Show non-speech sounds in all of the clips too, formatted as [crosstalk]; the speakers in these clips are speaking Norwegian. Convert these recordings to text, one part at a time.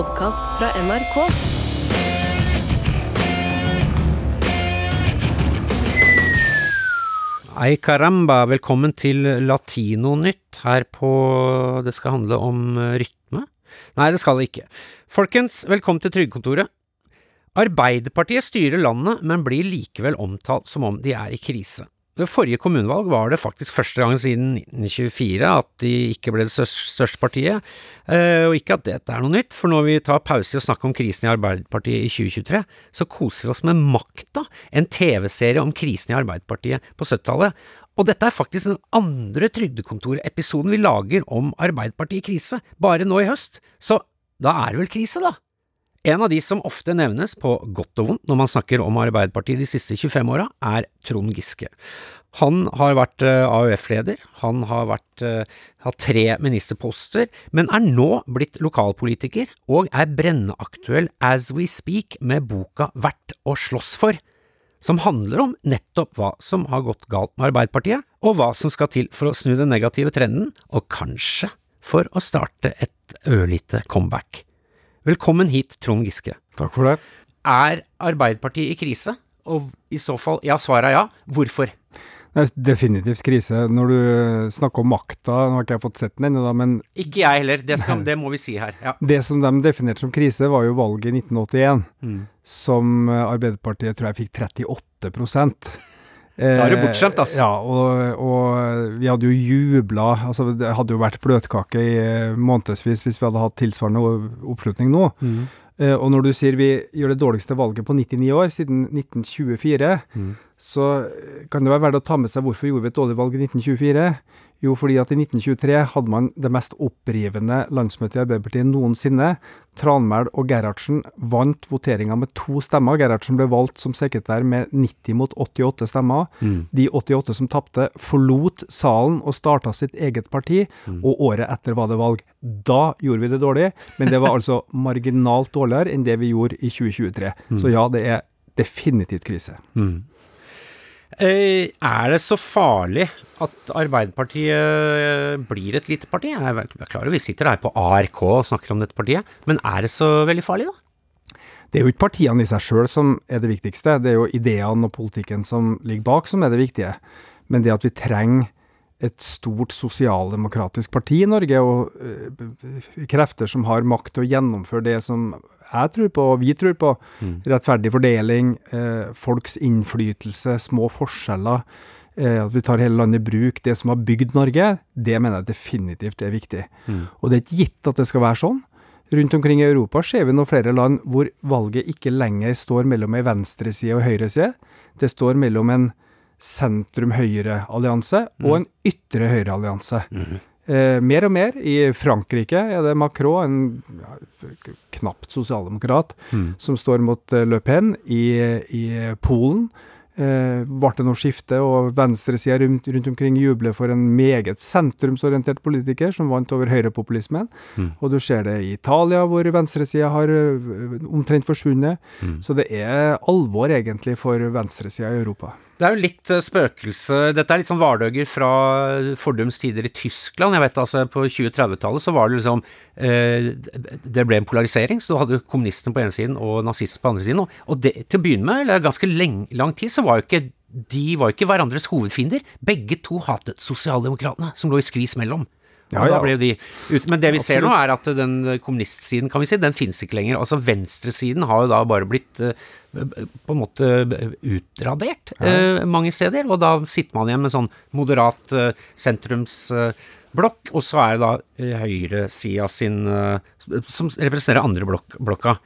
podkast fra NRK. Ei caramba, velkommen til Latinonytt her på Det skal handle om eh, rytme? Nei, det skal det ikke. Folkens, velkommen til Trygdekontoret. Arbeiderpartiet styrer landet, men blir likevel omtalt som om de er i krise. Ved forrige kommunevalg var det faktisk første gang siden 1924 at de ikke ble det største partiet, eh, og ikke at dette er noe nytt, for når vi tar pause i å snakke om krisen i Arbeiderpartiet i 2023, så koser vi oss med Makta, en TV-serie om krisen i Arbeiderpartiet på 70-tallet. Og dette er faktisk den andre Trygdekontoret-episoden vi lager om Arbeiderpartiet i krise, bare nå i høst, så da er det vel krise, da? En av de som ofte nevnes på godt og vondt når man snakker om Arbeiderpartiet de siste 25 åra, er Trond Giske. Han har vært eh, AUF-leder, han har vært, uh, hatt tre ministerposter, men er nå blitt lokalpolitiker og er brennaktuell as we speak med boka Verdt å slåss for, som handler om nettopp hva som har gått galt med Arbeiderpartiet, og hva som skal til for å snu den negative trenden, og kanskje for å starte et ørlite comeback. Velkommen hit, Trond Giske. Takk for det. Er Arbeiderpartiet i krise? Og i så fall, ja, svaret er ja. Hvorfor? Det er definitivt krise. Når du snakker om makta, nå har ikke jeg fått sett den ennå, men Ikke jeg heller, det, skal, det, må vi si her. Ja. Det som de definerte som krise, var jo valget i 1981, mm. som Arbeiderpartiet tror jeg fikk 38 da er du bortskjemt, altså. Ja, og, og, vi hadde jo jubla. Altså, det hadde jo vært bløtkake i månedsvis hvis vi hadde hatt tilsvarende oppslutning nå. Mm. Uh, og når du sier vi gjør det dårligste valget på 99 år, siden 1924, mm. Så kan det være verdt å ta med seg hvorfor gjorde vi et dårlig valg i 1924. Jo, fordi at i 1923 hadde man det mest opprivende landsmøtet i Arbeiderpartiet noensinne. Tranmæl og Gerhardsen vant voteringa med to stemmer. Gerhardsen ble valgt som sekretær med 90 mot 88 stemmer. Mm. De 88 som tapte, forlot salen og starta sitt eget parti, mm. og året etter var det valg. Da gjorde vi det dårlig, men det var altså [laughs] marginalt dårligere enn det vi gjorde i 2023. Mm. Så ja, det er definitivt krise. Mm. Eh, er det så farlig at Arbeiderpartiet blir et lite parti? Jeg er klar over vi sitter her på ARK og snakker om dette partiet, men er det så veldig farlig, da? Det er jo ikke partiene i seg sjøl som er det viktigste, det er jo ideene og politikken som ligger bak som er det viktige. Men det at vi trenger et stort sosialdemokratisk parti i Norge, og uh, krefter som har makt til å gjennomføre det som jeg tror på, og vi tror på, mm. rettferdig fordeling, eh, folks innflytelse, små forskjeller, Eh, at vi tar hele landet i bruk. Det som har bygd Norge, det mener jeg definitivt er viktig. Mm. Og det er ikke gitt at det skal være sånn. Rundt omkring i Europa ser vi nå flere land hvor valget ikke lenger står mellom ei venstreside og høyreside. Det står mellom en sentrum-høyre-allianse mm. og en ytre høyre-allianse. Mm. Eh, mer og mer. I Frankrike er det Macron, en ja, knapt sosialdemokrat, mm. som står mot uh, Le Pen. I, i Polen eh, ble det nå skifte, og venstresida rundt, rundt, omkring jubler for en meget sentrumsorientert politiker som vant over høyrepopulismen. Mm. Og du ser det i Italia, hvor venstresida har uh, omtrent forsvunnet. Mm. Så det er alvor, egentlig, for venstresida i Europa. Det er jo litt uh, spøkelse Dette er litt sånn vardøger fra fordums tider i Tyskland. Jeg vet altså På 2030-tallet så var det liksom eh, Det ble en polarisering. Så du hadde kommunistene på ene siden og nazistene på andre siden. Og, det, til å begynne med, eller ganske lenge, lang tid, så var jo ikke de var jo ikke hverandres hovedfiender. Begge to hatet sosialdemokratene, som lå i skvis mellom. Ja, ja. De ut, men det vi ser nå, er at den kommunistsiden, kan vi si, den finnes ikke lenger. Altså venstresiden har jo da bare blitt uh, på en måte utradert ja. uh, mange steder. Og da sitter man igjen med sånn moderat uh, sentrumsblokk, og så er det da høyresida sin som representerer andre blok blokka.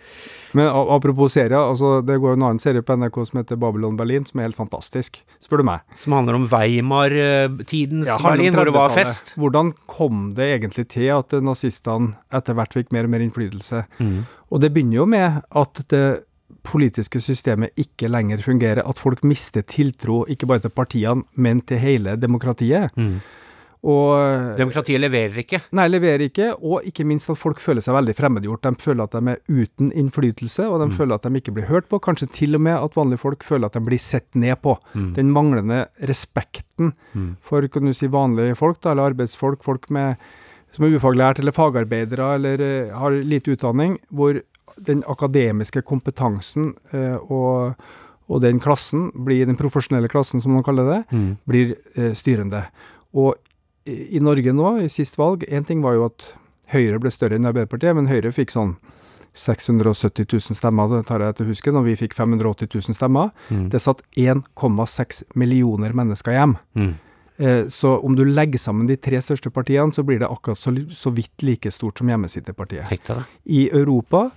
Men apropos serier, altså, det går en annen serie på NRK som heter Babylon Berlin, som er helt fantastisk, spør du meg. Som handler om Weimar-tidens ja, Berlin, hvor det var fest? Hvordan kom det egentlig til at nazistene etter hvert fikk mer og mer innflytelse? Mm. Og det begynner jo med at det politiske systemet ikke lenger fungerer, at folk mister tiltro ikke bare til partiene, men til hele demokratiet. Mm. Og, Demokratiet leverer ikke? Nei, leverer ikke. Og ikke minst at folk føler seg veldig fremmedgjort. De føler at de er uten innflytelse, og de mm. føler at de ikke blir hørt på. Kanskje til og med at vanlige folk føler at de blir sett ned på. Mm. Den manglende respekten mm. for kan du si, vanlige folk, da, eller arbeidsfolk, folk med som er ufaglært eller fagarbeidere eller uh, har lite utdanning, hvor den akademiske kompetansen uh, og, og, den klassen, blir den profesjonelle klassen som man kaller det, mm. blir eh, styrende. Og i, Norge nå, i sist valg, én ting var jo at Høyre ble større enn Arbeiderpartiet, men Høyre fikk sånn 670 000 stemmer, det tar jeg til huske, når vi fikk 580 000 stemmer. Mm. Det satt 1,6 millioner mennesker hjem. Mm. Eh, så om du legger sammen de tre største partiene, så blir det akkurat så, så vidt like stort som hjemmesitterpartiet. I Europa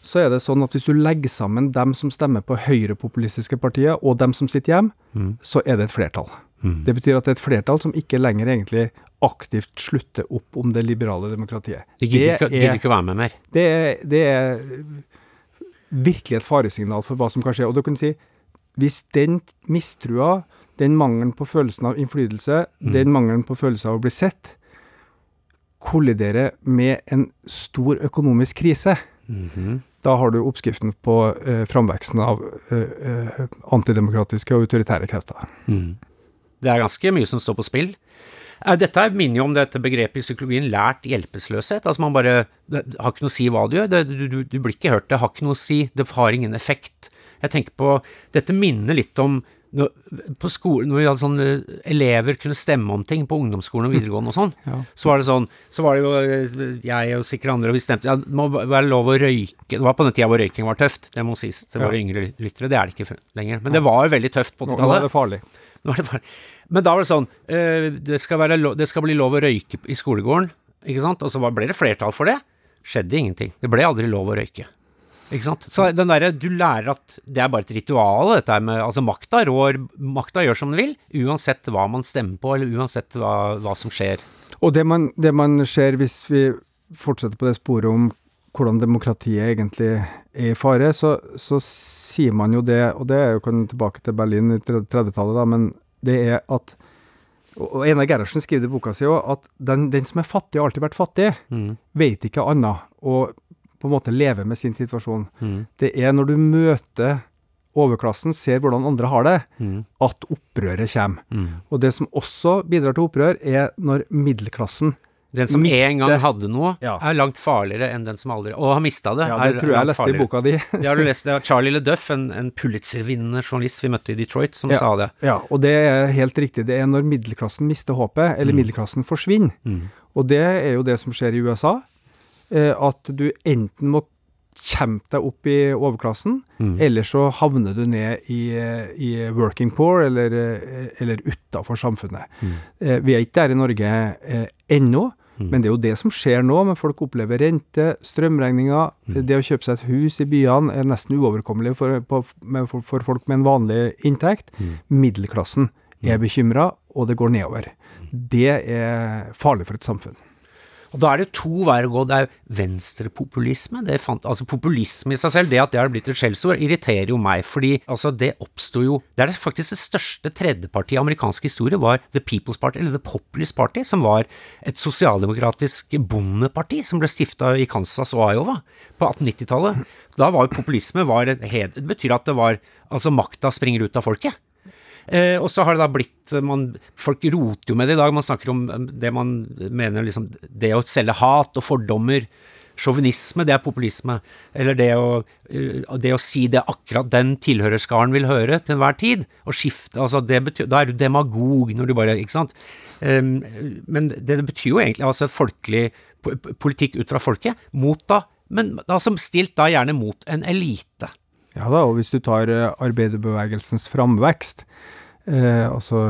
så er det sånn at hvis du legger sammen dem som stemmer på høyrepopulistiske partier, og dem som sitter hjemme, mm. så er det et flertall. Mm. Det betyr at det er et flertall som ikke lenger egentlig aktivt slutter opp om det liberale demokratiet. De gidder ikke, gidder ikke være med mer? Det er, det er virkelig et faresignal for hva som kan skje. Og du kan si, hvis den mistrua den mangelen på følelsen av innflytelse, mm. den mangelen på følelsen av å bli sett, kolliderer med en stor økonomisk krise. Mm -hmm. Da har du oppskriften på eh, framveksten av eh, antidemokratiske og autoritære krefter. Mm. Det er ganske mye som står på spill. Eh, dette minner jo om dette begrepet i psykologien lært hjelpeløshet. Altså man bare Det har ikke noe å si hva du gjør, det, du, du, du, blir ikke hørt, det har ikke noe å si, det har ingen effekt. Jeg tenker på Dette minner litt om på skolen, når vi hadde sånn eh, elever kunne stemme om ting på ungdomsskolen og videregående og sånn, [laughs] ja. så var det sånn Så var det jo eh, jeg og sikkert andre, og vi stemte Ja, det må være lov å røyke Det var på den tida hvor røyking var tøft, det må sies til våre yngre lyttere. Det er det ikke lenger. Men det var jo veldig tøft på 80-tallet. Nå. Nå er det farlig. [laughs] Men da var det sånn uh, det, skal lov, det, skal bli lov å røyke i skolegården, ikke sant? Og så ble det flertall for det. Skjedde ingenting. Det ble aldri lov å røyke. Ikke sant? Så den derre Du lærer at det er bare et ritual, dette med Altså, makta rår Makta gjør som den vil, uansett hva man stemmer på, eller uansett hva, hva som skjer. Og det man, det man ser hvis vi fortsetter på det sporet om hvordan demokratiet egentlig er i fare, så, så sier man jo det, og det er jo kan tilbake til Berlin i 30-tallet, da, men det er at og Einar Gerhardsen skriver i boka si òg at den, den, som er fattig, har alltid vært fattig. Mm. Vet ikke annet. Og på en måte leve med sin situasjon. Mm. Det er når du møter overklassen, ser hvordan andre har det, mm. at opprøret kommer. Mm. Og det som også bidrar til opprør, er når middelklassen den som Miste. en gang hadde noe, ja. er langt farligere enn den som aldri Og har mista det. Ja, det tror jeg jeg leste farligere. i boka di. [laughs] det har du lest. Var Charlie LeDuff, en, en Pulitzer-vinnende journalist vi møtte i Detroit, som ja, sa det. Ja, og det er helt riktig. Det er når middelklassen mister håpet, eller mm. middelklassen forsvinner. Mm. Og det er jo det som skjer i USA. Eh, at du enten må kjempe deg opp i overklassen, mm. eller så havner du ned i, i working poor, eller, eller utafor samfunnet. Mm. Eh, vi er ikke der i Norge eh, ennå, mm. men det er jo det som skjer nå. Men Folk opplever rente, strømregninger. Mm. Det å kjøpe seg et hus i byene er nesten uoverkommelig for, på, for, for folk med en vanlig inntekt. Mm. Middelklassen er mm. bekymra, og det går nedover. Det er farlig for et samfunn. Og da er det to veier å gå. Det er venstrepopulisme. altså populisme i seg selv, det at det har blitt et skjellsord, irriterer jo meg, fordi altså det oppsto jo Det er faktisk det største tredjepartiet i amerikansk historie var The People's Party, eller The Populist Party, som var et sosialdemokratisk bondeparti som ble stifta i Kansas og Iowa på 1890-tallet. Da var jo populisme var et, Det betyr at det var Altså, makta springer ut av folket. Eh, og så har det da blitt man, Folk roter jo med det i dag. Man snakker om eh, det man mener liksom Det å selge hat og fordommer. Sjåvinisme, det er populisme. Eller det å, eh, det å, si det akkurat den tilhørerskaren vil høre til enhver tid. Og skifte altså det betyr, Da er du demagog når du bare Ikke sant? Um, men det, det, betyr jo egentlig altså folkelig politikk ut fra folket. Mot da Men da som stilt da gjerne mot en elite. Ja da, og hvis du tar arbeiderbevegelsens framvekst, eh, altså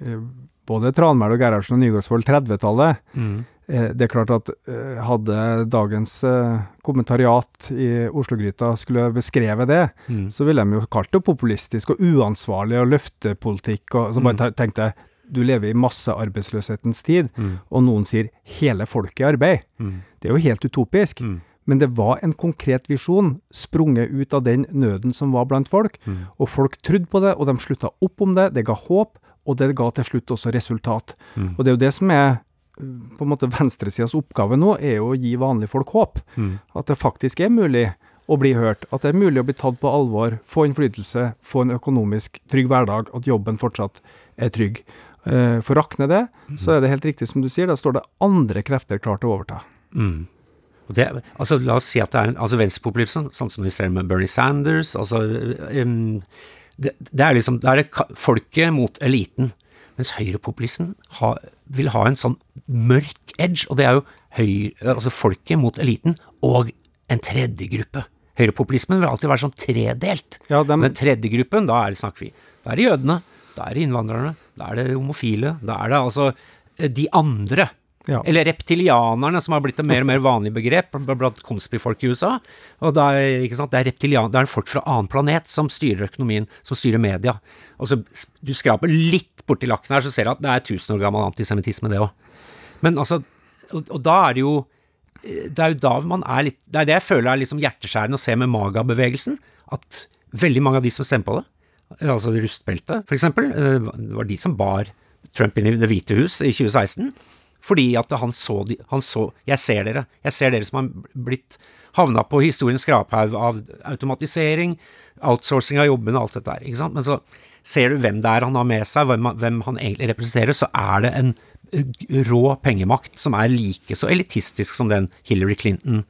eh, både Tranmæl og Gerhardsen og Nygaardsvold 30-tallet. Mm. Eh, det er klart at eh, hadde dagens eh, kommentariat i Oslo-gryta skulle beskrevet det, mm. så ville de jo kalt det populistisk og uansvarlig og løftepolitikk. Og, så bare mm. tenkte jeg du lever i massearbeidsløshetens tid, mm. og noen sier 'hele folket i arbeid'. Mm. Det er jo helt utopisk. Mm. Men det var en konkret visjon, sprunget ut av den nøden som var blant folk. Mm. Og folk trodde på det, og de slutta opp om det. Det ga håp, og det ga til slutt også resultat. Mm. Og det er jo det som er på en måte [laughs] venstresidas oppgave nå, er jo å gi vanlige folk håp. Mm. At det faktisk er mulig å bli hørt. At det er mulig å bli tatt på alvor, få innflytelse, få en økonomisk trygg hverdag, at jobben fortsatt er trygg. Eh, for rakner det, så er det helt riktig som du sier, da står det andre krefter klar til å overta. Mm. Det, altså, la oss si at det er en, altså venstrepopulisme, sånn som vi ser med Bernie Sanders. altså um, det, det, er liksom, det er folket mot eliten. Mens høyrepopulismen ha, vil ha en sånn mørk edge, og det er jo høyre, altså folket mot eliten og en tredje gruppe. Høyrepopulismen vil alltid være sånn tredelt. Ja, dem... Den tredje gruppen, da er det snakker vi. Da er det jødene, da er det innvandrerne, da er det homofile, da er det altså eh, de andre. Ja. Eller reptilianerne, som har blitt et mer og mer vanlig begrep blant konspifolk i USA. Og det er, ikke sant, det er det er folk fra annen planet som styrer økonomien, som styrer media. Og så Du skraper litt borti lakken her, så ser du at det er tusen år gammel antisemittisme, det òg. Men altså og, og da er det jo det er jo da man er litt Det er det jeg føler er liksom hjerteskjærende å se med Maga-bevegelsen. At veldig mange av de som stemmer på det, altså rustbeltet for eksempel, eh, det var de som bar Trump inn i Det hvite hus i 2016. Fordi at han så, de, han så Jeg ser dere. Jeg ser dere som har blitt havna på historiens skraphaug av automatisering, outsourcing av jobbene og alt dette der. Ikke sant? Men så ser du hvem det er han har med seg, hvem, hvem han egentlig representerer, så er det en eh, rå pengemakt som er like så elitistisk som den Hillary Clinton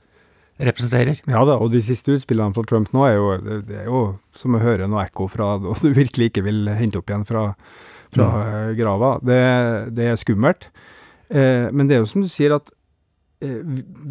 representerer. Ja da, og de siste utspillene fra Trump nå er jo, det er jo som å høre noe ekko fra og du virkelig ikke vil hente opp igjen fra, fra mm. grava. Det, det, er skummelt. Eh, men det er jo som du sier, at eh,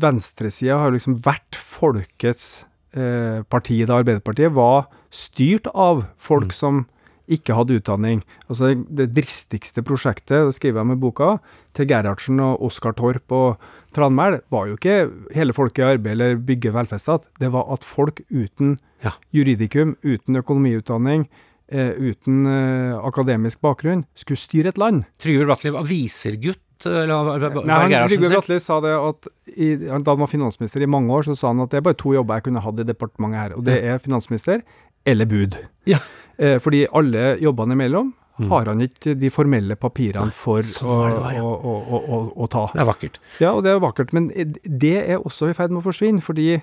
venstresida har liksom vært folkets eh, parti da Arbeiderpartiet var styrt av folk mm. som ikke hadde utdanning. Altså Det dristigste prosjektet, det skriver jeg med boka, til Gerhardsen og Oskar Torp og Tranmæl, var jo ikke hele folket i arbeid eller bygge velferdsstat. Det var at folk uten ja. juridikum, uten økonomiutdanning, uten eh, akademisk bakgrunn, skulle styre et land. Trygve Bratteli var visergutt Nei, Trygve Bratteli sa det at i, da han var finansminister i mange år, så sa han at det er bare to jobber jeg kunne hatt i departementet her, og det er finansminister eller bud. Ja. Eh, fordi alle jobbene imellom mm. har han ikke de formelle papirene for å, å, å, å, ta. Det er vakkert. Ja, og det er vakkert, men det er også i ferd med å forsvinne, fordi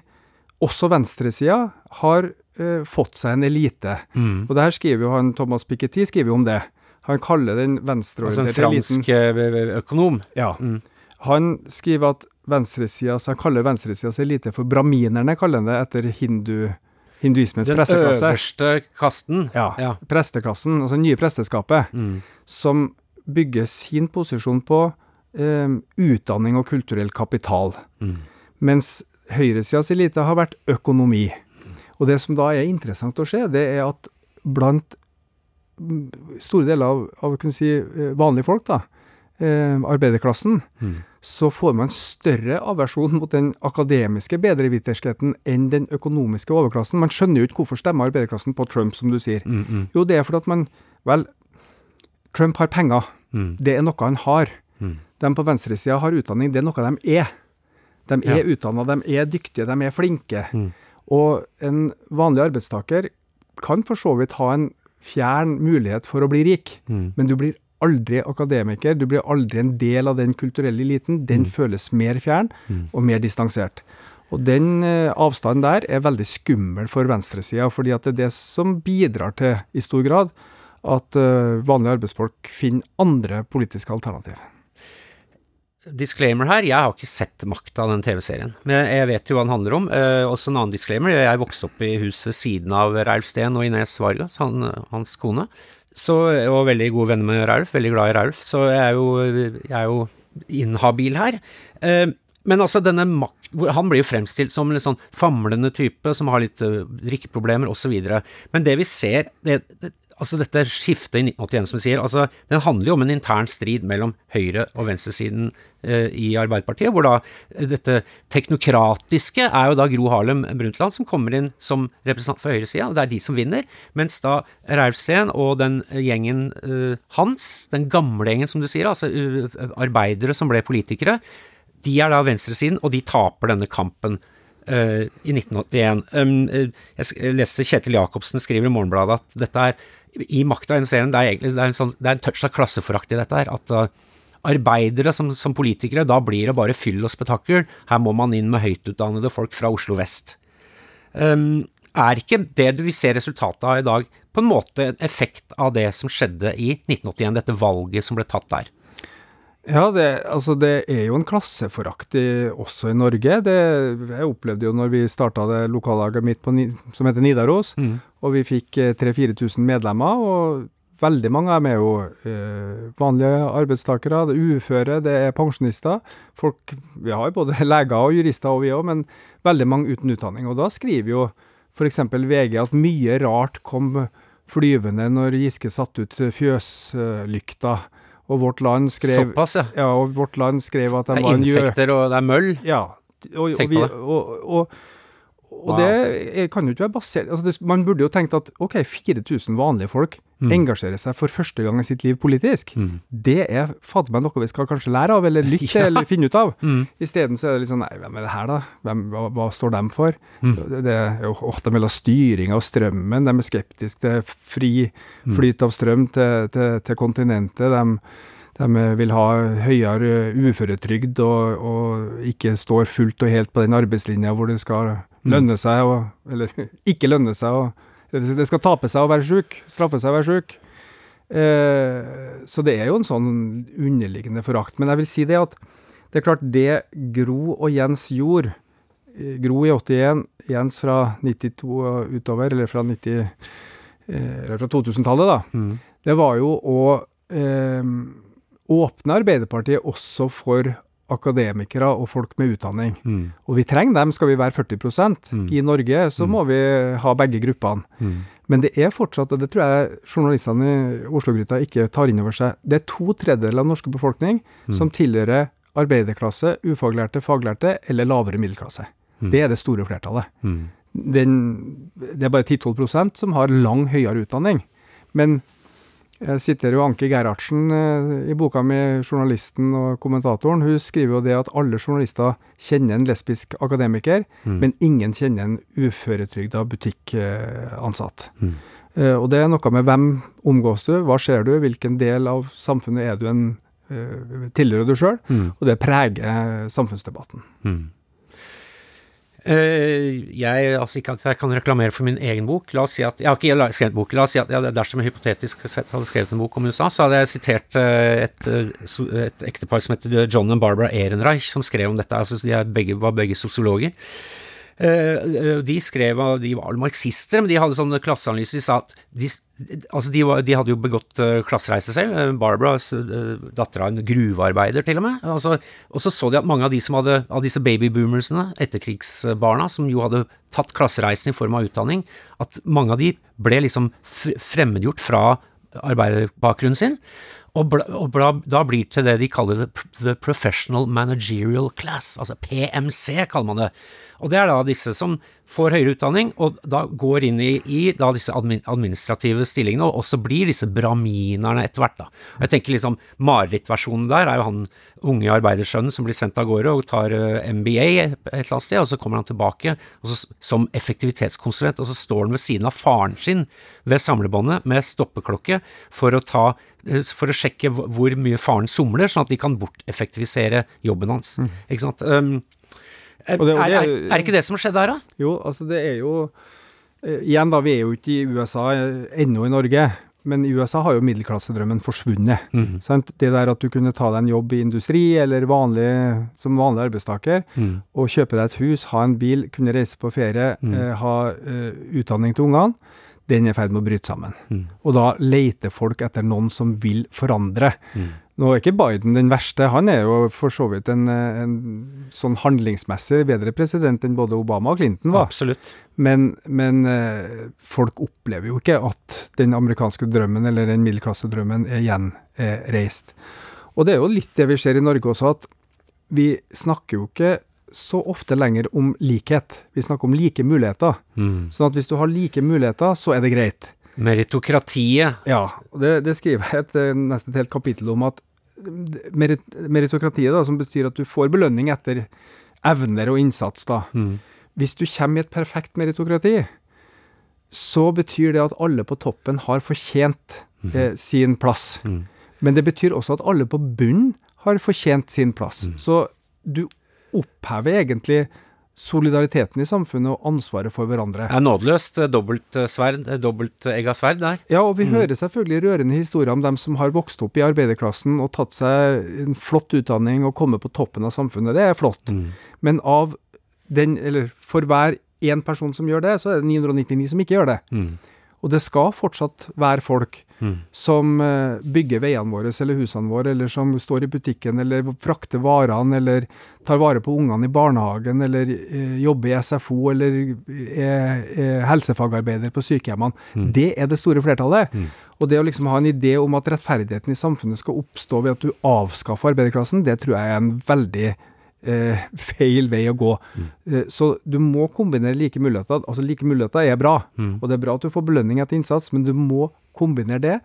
også venstresida har uh, fått seg en elite. Mm. Og det her skriver jo han Thomas Piketty skriver jo om det. Han kaller den venstreorienterte eliten Altså en fransk økonom? Ja. Mm. Han skriver at venstresidas så han kaller venstresidas elite for braminerne, kaller han det etter hindu, hinduismens den presteklasse. Den øverste kasten? Ja. ja. Presteklassen, altså nye presteskapet, mm. som bygger sin posisjon på eh, utdanning og kulturell kapital. Mm. Mens høyresidas elite har vært økonomi. Og det som da er interessant å se, det er at blant store deler av, av si, eh, vanlige folk, da, eh, arbeiderklassen, mm. så får man større aversjon mot den akademiske bedreviterskheten enn den økonomiske overklassen. Man skjønner jo ikke hvorfor stemmer arbeiderklassen på Trump, som du sier. Mm, mm. Jo, det er fordi at man Vel, Trump har penger. Mm. Det er noe han har. Mm. De på venstresida har utdanning. Det er noe de er. De er ja. utdanna, de er dyktige, de er flinke. Mm. Og en vanlig arbeidstaker kan for så vidt ha en fjern mulighet for å bli rik. Mm. Men du blir aldri akademiker, du blir aldri en del av den kulturelle eliten. Den mm. føles mer fjern mm. og mer distansert. Og den eh, avstanden der er veldig skummel for venstresida, fordi at det er det som bidrar til, i stor grad, at uh, vanlige arbeidsfolk finner andre politiske alternativer disclaimer her, jeg har ikke sett makta av den TV-serien, men jeg vet jo hva den handler om. Eh, også en annen disclaimer, jeg vokste opp i hus ved siden av Ralf Steen og Ines Vargas, han, hans kone. Så, og veldig gode venner med Ralf, veldig glad i Ralf, så jeg er jo, jeg er jo inhabil her. Eh, men altså, denne makt Han blir jo fremstilt som en sånn famlende type som har litt uh, drikkeproblemer, osv. Men det vi ser, det, det, altså dette skiftet i 1981, som vi sier, altså, den handler jo om en intern strid mellom høyre- og venstresiden eh, i Arbeiderpartiet, hvor da eh, dette teknokratiske er jo da Gro Harlem Brundtland som kommer inn som representant for høyresida, og det er de som vinner, mens da Rauf og den gjengen eh, hans, den gamle gjengen som du sier, altså uh, arbeidere som ble politikere, de er da venstresiden, og de taper denne kampen. Uh, i 1981. Um, uh, jeg leste Kjetil Jacobsen skriver i Morgenbladet at dette er i makta i den serien, det er egentlig det er en, sånn, det er en touch av klasseforakt i dette her. At uh, arbeidere som, som, politikere, da blir det bare fyll og spetakkel. Her må man inn med høytutdannede folk fra Oslo vest. Um, er ikke det du vil se resultatet av i dag, på en måte en effekt av det som skjedde i 1981, dette valget som ble tatt der? Ja, det, altså det er jo en klasseforakt også i Norge. Det, jeg opplevde jo når vi starta det lokallaget mitt på, som heter Nidaros, mm. og vi fikk 3000-4000 medlemmer. og Veldig mange av dem er jo eh, vanlige arbeidstakere, det er uføre, det er pensjonister. Folk, Vi har jo både [laughs] leger og jurister, og vi òg, men veldig mange uten utdanning. Og da skriver jo f.eks. VG at mye rart kom flyvende når Giske satte ut fjøslykta. Og Vårt Land skrev Såpass, ja. ja. og Vårt Land skrev at de var en Det er insekter og det er møll? Ja. Og, på det. Og, og, og wow. det kan jo ikke være basert altså det, Man burde jo tenkt at ok, 4000 vanlige folk mm. engasjerer seg for første gang i sitt liv politisk. Mm. Det er fader meg noe vi skal kanskje lære av, eller lytte [laughs] ja. eller finne ut av. Mm. Isteden så er det litt sånn Nei, hvem er det her, da? Hvem, hva, hva, står de for? Mm. Det er jo ofte ha styring av strømmen. De er skeptiske til fri mm. flyt av strøm til, til, til kontinentet. De de vil ha høyere uføretrygd og, og, ikke står fullt og helt på den arbeidslinja hvor det skal. Lønne seg å Eller [laughs] ikke lønne seg å Det skal tape seg å være sjuk, straffe seg å være sjuk. Eh, så det er jo en sånn underliggende forakt. Men jeg vil si det at det er klart, det Gro og Jens gjorde eh, Gro i 81, Jens fra 92 og utover, eller fra, 90, eh, fra 2000-tallet, da. Mm. Det var jo å eh, åpne Arbeiderpartiet også for akademikere og folk med utdanning. Mm. Og vi trenger dem, skal vi være 40 mm. I Norge så mm. må vi ha begge gruppene. Mm. Men det er fortsatt, og det tror jeg journalistene i Oslo-gryta ikke tar inn over seg, det er to tredjedeler av norske befolkning mm. som tilhører arbeiderklasse, ufaglærte, faglærte eller lavere middelklasse. Mm. Det er det store flertallet. Den, det er bare 10-12 som har lang høyere utdanning. Men jeg sitter jo Anke Gerhardsen eh, i boka mi, journalisten og kommentatoren. Hun skriver jo det at alle journalister kjenner en lesbisk akademiker, mm. men ingen kjenner en uføretrygda butikkansatt. Mm. Uh, og det er noe med hvem omgås du, hva ser du, hvilken del av samfunnet er du en uh, tilhører du sjøl, mm. og det preger samfunnsdebatten. Uh, jeg, altså ikke at jeg kan reklamere for min egen bok. La oss si at Jeg har ikke skrevet bok. La oss si at jeg, dersom jeg hypotetisk sett hadde skrevet en bok om USA, så hadde jeg sitert uh, et, uh, et ektepar som heter John og Barbara Ehrenreich, som skrev om dette. Altså, de begge, var begge sosiologer. Uh, de skrev, de var marxister, men de hadde sånn klasseanalyse. De sa at de, altså de, var, de hadde jo begått uh, klassereise selv. Barbara, datter av en gruvearbeider, til og med. Altså, og så så de at mange av de som hadde, av disse babyboomersene, etterkrigsbarna, som jo hadde tatt klassereisen i form av utdanning, at mange av de ble liksom fremmedgjort fra arbeiderbakgrunnen sin. Og, bla, og bla, da blir til det de kaller the, the professional managerial class, altså PMC, kaller man det. Og det er da disse som får høyere utdanning, og da går inn i, i disse administrative stillingene, og også blir disse braminerne etter hvert, da. Og jeg tenker liksom marerittversjonen der er jo han unge arbeidersønnen som blir sendt av gårde og tar eh, MBA et eller annet sted, og så kommer han tilbake så, som effektivitetskonsulent, og så står han ved siden av faren sin ved samlebåndet med stoppeklokke for å ta eh, for å sjekke hvor mye faren somler, sånn at de kan borteffektivisere jobben hans. Mm. Ikke sant? Um, er, det, det, er, er, ikke det som skjedde her, da? Jo, altså det er jo eh, Igjen, da, vi er jo ikke i USA eh, ennå i Norge. Men i USA har jo middelklassedrømmen forsvunnet. Mm. Det der at du kunne ta deg en jobb i industri eller vanlig, som vanlig arbeidstaker, mm. og kjøpe deg et hus, ha en bil, kunne reise på ferie, mm. eh, ha eh, utdanning til ungene, den er i ferd med å bryte sammen. Mm. Og da leter folk etter noen som vil forandre. Mm. Nå er ikke Biden den verste, han er jo for så vidt en, en sånn handlingsmessig bedre president enn både Obama og Clinton var. Absolutt. Men, men eh, folk opplever jo ikke at den amerikanske drømmen eller den middelklassedrømmen er gjenreist. Og det er jo litt det vi ser i Norge også, at vi snakker jo ikke så ofte lenger om likhet. Vi snakker om like muligheter. Mm. Sånn at hvis du har like muligheter, så er det greit. Meritokratiet. Ja, det, det skriver jeg et, eh, nesten et helt kapittel om. at merit, Meritokratiet, da, som betyr at du får belønning etter evner og innsats. da. Mm. Hvis du kommer i et perfekt meritokrati, så betyr det at alle på toppen har fortjent mm. eh, sin plass. Mm. Men det betyr også at alle på bunnen har fortjent sin plass. Mm. Så du opphever egentlig solidariteten i samfunnet og ansvaret for hverandre. Det er nådeløst dobbelt dobbeltsverd, eh, dobbeltegga sverd der. Ja, og vi mm. hører selvfølgelig rørende historier om dem som har vokst opp i arbeiderklassen og tatt seg en flott utdanning og kommet på toppen av samfunnet. Det er flott. Mm. Men av den, eller for hver én person som gjør det, så er det 999 som ikke gjør det. Mm. Og det skal fortsatt være folk mm. som uh, bygger veiene våre eller husene våre, eller som står i butikken eller frakter varene, eller tar vare på ungene i barnehagen, eller eh, jobber i SFO, eller er, er helsefagarbeider på sykehjemmene. Mm. Det er det store flertallet. Mm. Og det å liksom ha en idé om at rettferdigheten i samfunnet skal oppstå ved at du avskaffer arbeiderklassen, det tror jeg er en veldig eh, [laughs] feil vei å gå. Mm. Eh, så du må kombinere like muligheter. Altså Like muligheter er bra, mm. og det er bra at du får belønning etter innsats, men du må kombinere det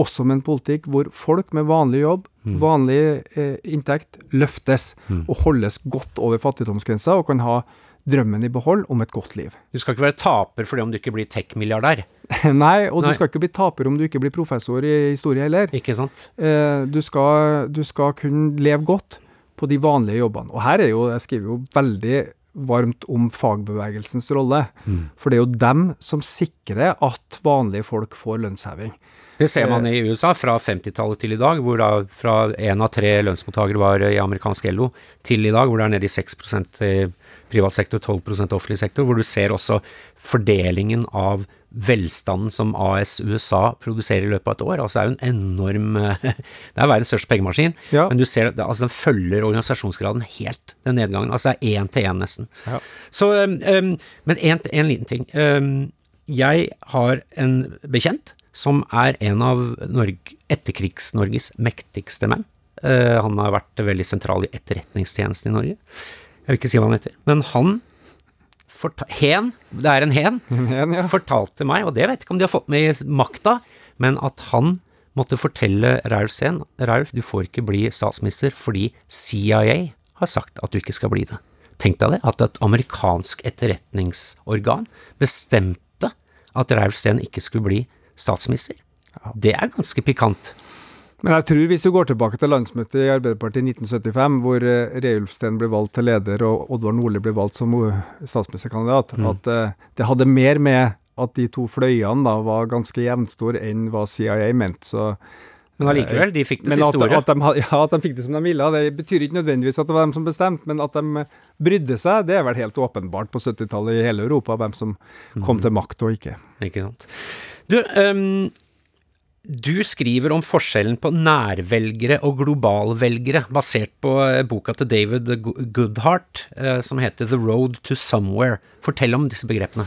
også med en politikk hvor folk med vanlig jobb, mm. vanlig eh, inntekt, løftes mm. og holdes godt over fattigdomsgrensa og kan ha drømmen i behold om et godt liv. Du skal ikke være taper fordi om du ikke blir tech-milliardær? [laughs] Nei, og Nei. du skal ikke bli taper om du ikke blir professor i historie heller. Ikke sant? Eh, du, skal, du skal kunne leve godt på de vanlige jobbene. Og her er jo, jeg skriver jo veldig varmt om fagbevegelsens rolle. Mm. For det er jo dem som sikrer at vanlige folk får lønnsheving. Det ser man i USA fra 50-tallet til i dag, hvor da fra én av tre lønnsmottakere var i amerikansk LO, til i dag hvor det er nede i 6 i privat sektor, 12% offentlig sektor, hvor du ser også fordelingen av velstanden som AS USA produserer i løpet av et år. Altså det er jo en enorm [laughs] Det er verdens største pengemaskin, ja. men du ser at altså den følger organisasjonsgraden helt, den nedgangen. Altså det er én til én, nesten. Ja. Så, um, men en, en, liten ting. Um, jeg har en bekjent som er en av etterkrigs-Norges mektigste menn. Uh, han har vært veldig sentral i etterretningstjenesten i Norge. Jeg vil ikke si hva han heter. Men han Hen, det er en hen, [laughs] hen ja. fortalte meg, og det vet jeg ikke om de har fått med i makta, men at han måtte fortelle Raulf Sehn Raulf, du får ikke bli statsminister fordi CIA har sagt at du ikke skal bli det. Tenk deg det, at et amerikansk etterretningsorgan bestemte at Raulf Sehn ikke skulle bli statsminister. Det er ganske pikant. Men jeg tror hvis du går tilbake til landsmøtet i Arbeiderpartiet i 1975, hvor Reulfsten ble valgt til leder og Oddvar Nordli ble valgt som uh, statsministerkandidat, mm. at uh, det hadde mer med at de to fløyene da var ganske jevnstore enn hva CIA mente. så men allikevel, de fikk det siste ordet. De, [laughs] ja, at de fikk det som de ville. Det betyr ikke nødvendigvis at det var dem som bestemte, men at de brydde seg, det er vel helt åpenbart på 70-tallet i hele Europa, hvem som kom mm. til makt og ikke. Ikke sant. Du, um, du skriver om forskjellen på nærvelgere og globalvelgere, basert på eh, boka til David Goodhart eh, som heter The Road to Somewhere. Fortell om disse begrepene.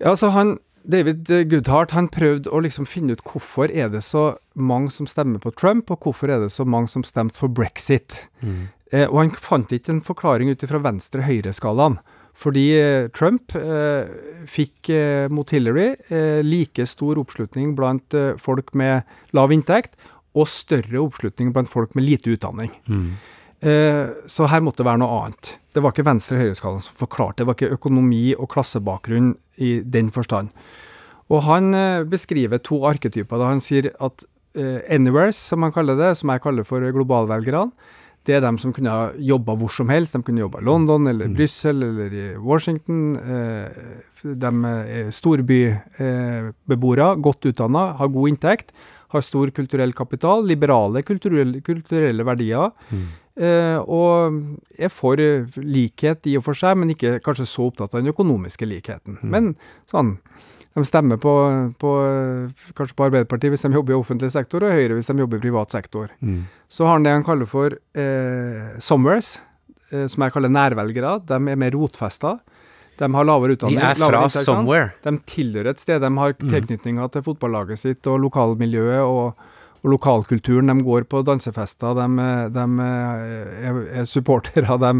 Ja, altså han, David Goodhart han prøvde å liksom finne ut hvorfor er det så mange som stemmer på Trump, og hvorfor er det så mange som stemte for brexit. Mm. Eh, og han fant ikke en forklaring ut fra venstre-høyre-skalaen. Fordi eh, Trump eh, fikk eh, mot Hillary like stor oppslutning blant folk med lav inntekt, og større oppslutning blant folk med lite utdanning. Mm. Eh, så her måtte det være noe annet. Det var ikke venstre-høyre-skalaen som forklarte, det var ikke økonomi og klassebakgrunn i den forstand. Og han beskriver to arketyper. da Han sier at anywheres, som han kaller det, som jeg kaller for globalvelgerne, det er dem som kunne ha jobba hvor som helst. De kunne jobba i London eller mm. Brussel eller i Washington. Eh, de er storbybeboere, godt utdanna, har god inntekt, har stor kulturell kapital, liberale kulturelle, kulturelle verdier. Mm. Eh, og er for likhet i og for seg, men ikke kanskje så opptatt av den økonomiske likheten. Mm. Men sånn de stemmer på, på, kanskje på Arbeiderpartiet hvis de jobber i offentlig sektor, og Høyre hvis de jobber i privat sektor. Mm. Så har han det han kaller for eh, somewheres, eh, som jeg kaller nærvelgere. De er mer rotfesta. De har lavere utdanning. De er fra somewhere. De tilhører et sted. De har mm. tilknytninger til fotballaget sitt og lokalmiljøet og, og lokalkulturen. De går på dansefester, de, de er, er supportere. De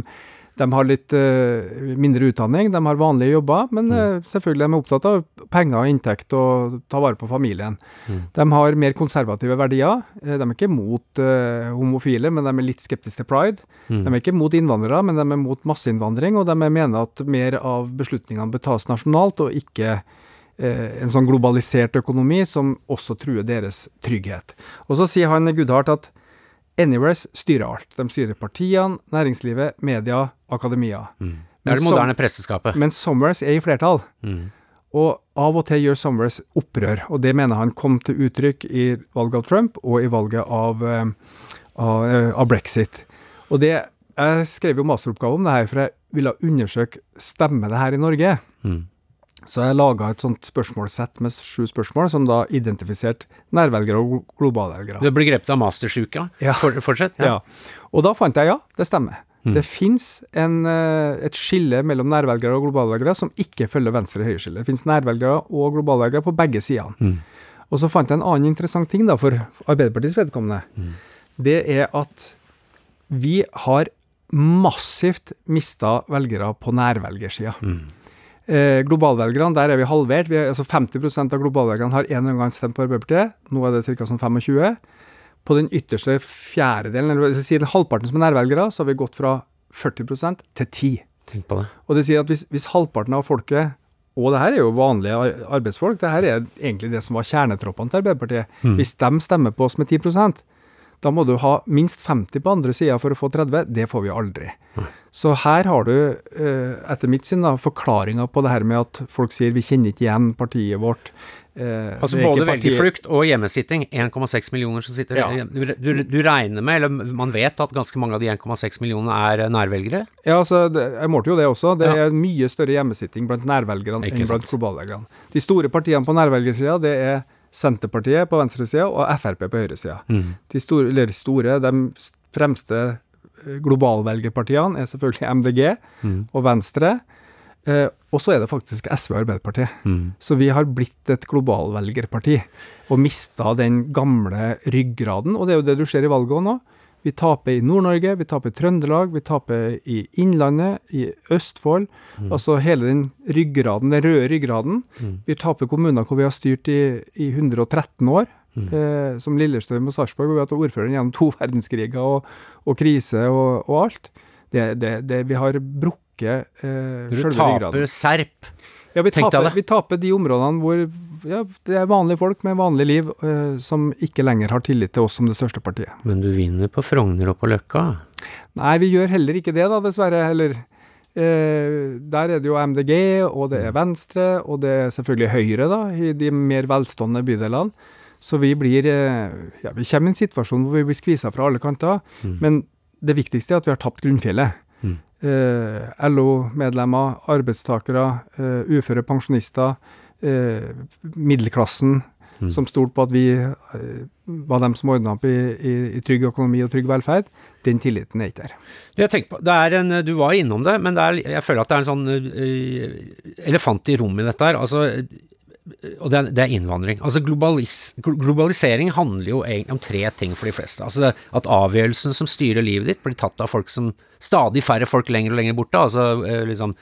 de har litt uh, mindre utdanning, de har vanlige jobber, men uh, selvfølgelig de er opptatt av penger og inntekt og ta vare på familien. Mm. De har mer konservative verdier. Uh, de er ikke mot homofile, men de er litt skeptiske til pride. Mm. De er ikke mot innvandrere, men de er mot masseinnvandring, og de mener at mer av beslutningene bør tas nasjonalt, og ikke en sånn globalisert økonomi som også truer deres trygghet. Og så sier han Gudhardt at Anywheres styrer alt. De styrer partiene, næringslivet, media, akademia. Mm. Det er det moderne presteskapet. Men Somers er i flertall. Mm. Og av og til gjør Somers opprør, og det mener han kom til uttrykk i valget av Trump og i valget av, eh, av, eh, av brexit. Og det, Jeg skrev jo masteroppgave om det her, for jeg ville undersøke stemmer det her i Norge. Mm. Så jeg laga et sånt spørsmålsett med sju spørsmål, som da identifiserte nærvelgere og globalvelgere. Du ble grepet av mastersjuka. Ja. fortsett. fortsett. Ja. Og da fant jeg ja, det stemmer. Mm. Det fins et skille mellom nærvelgere og globalvelgere som ikke følger venstre-høyre-skillet. Det fins nærvelgere og globalvelgere på begge sidene. Mm. Og så fant jeg en annen interessant ting da, for Arbeiderpartiets vedkommende. Mm. Det er at vi har massivt mista velgere på nærvelgersida. Mm. Eh, globalvelgerne, der er vi halvert. Vi er, altså 50% av globalvelgerne har en eller annen gang stemt på Arbeiderpartiet. Nå er det ca. sånn 25. På den ytterste fjerdedelen, eller si den halvparten som er nærvelgere, så har vi gått fra 40% til 10 Tenk på det. Og det sier at hvis, hvis halvparten av folket og det her er jo vanlige arbeidsfolk, det her er egentlig det som var kjernetroppene til Arbeiderpartiet. Mm. Hvis de stemmer på oss med 10 da må du ha minst 50 på andre sida for å få 30. Det får vi aldri. Så her har du, eh, etter mitt syn, forklaringa på det her med at folk sier vi kjenner ikke igjen partiet vårt. Eh, Altså både velgerflukt og hjemmesitting. 1,6 millioner som sitter Ja. du, du, du regner med, eller man vet at ganske mange av de 1,6 millionene er nærvelgere? Ja, altså, det, jeg målte jo det også. Det Ja. er mye større hjemmesitting blant nærvelgerne enn blant globalvelgerne. De store partiene på nærvelgersida, det er Senterpartiet på venstresida og Frp på høyresida. Mm. De store, eller de store, de fremste eh, globalvelgerpartiene er selvfølgelig [laughs] MDG Mm. og Venstre. Eh, og så er det faktisk SV og Arbeiderpartiet. Mm. Så vi har blitt et globalvelgerparti og mista den gamle ryggraden. Og det er jo det du ser i valget òg nå. Vi taper i Nord-Norge, vi taper i Trøndelag, vi taper i Innlandet, i Østfold. Altså hele den ryggraden, den røde ryggraden. Mm. Vi taper kommuner hvor vi har styrt i, i 113 år. Mm. Eh, som Lillestrøm og Sarpsborg, hvor vi har hatt ordføreren gjennom to [laughs] verdenskriger og, og krise og, og alt. Det, det, det, vi har brukket eh, Du taper serp. Ja, vi taper, vi taper de områdene hvor ja, det er vanlige folk med vanlig liv eh, som ikke lenger har tillit til oss som det største partiet. Men du vinner på Frogner og på Løkka. Nei, vi gjør heller ikke det, da, dessverre. Heller. Eh, der er det jo MDG, og det er Venstre, og det er selvfølgelig Høyre, da, i de mer velstående bydelene. Så vi blir eh, Ja, vi kommer i en situasjon hvor vi blir skvisa fra alle kanter. Mm. Men det viktigste er at vi har tapt grunnfjellet. Mm. Eh, LO-medlemmer, arbeidstakere, eh, uføre pensjonister, middelklassen, Mm. som stolte på at vi eh, var dem som ordna opp i, i, i trygg økonomi og trygg velferd, den tilliten er ikke der. Jeg tenker på, det er en, Du var innom det, men det er, jeg føler at det er en sånn øh, elefant i rommet i dette her. Altså, og det er, innvandring. Altså globalis, Globalisering handler jo egentlig om tre ting for de fleste. Altså At avgjørelsen som styrer livet ditt, blir tatt av folk som Stadig færre folk lenger og lenger borte. Altså øh, liksom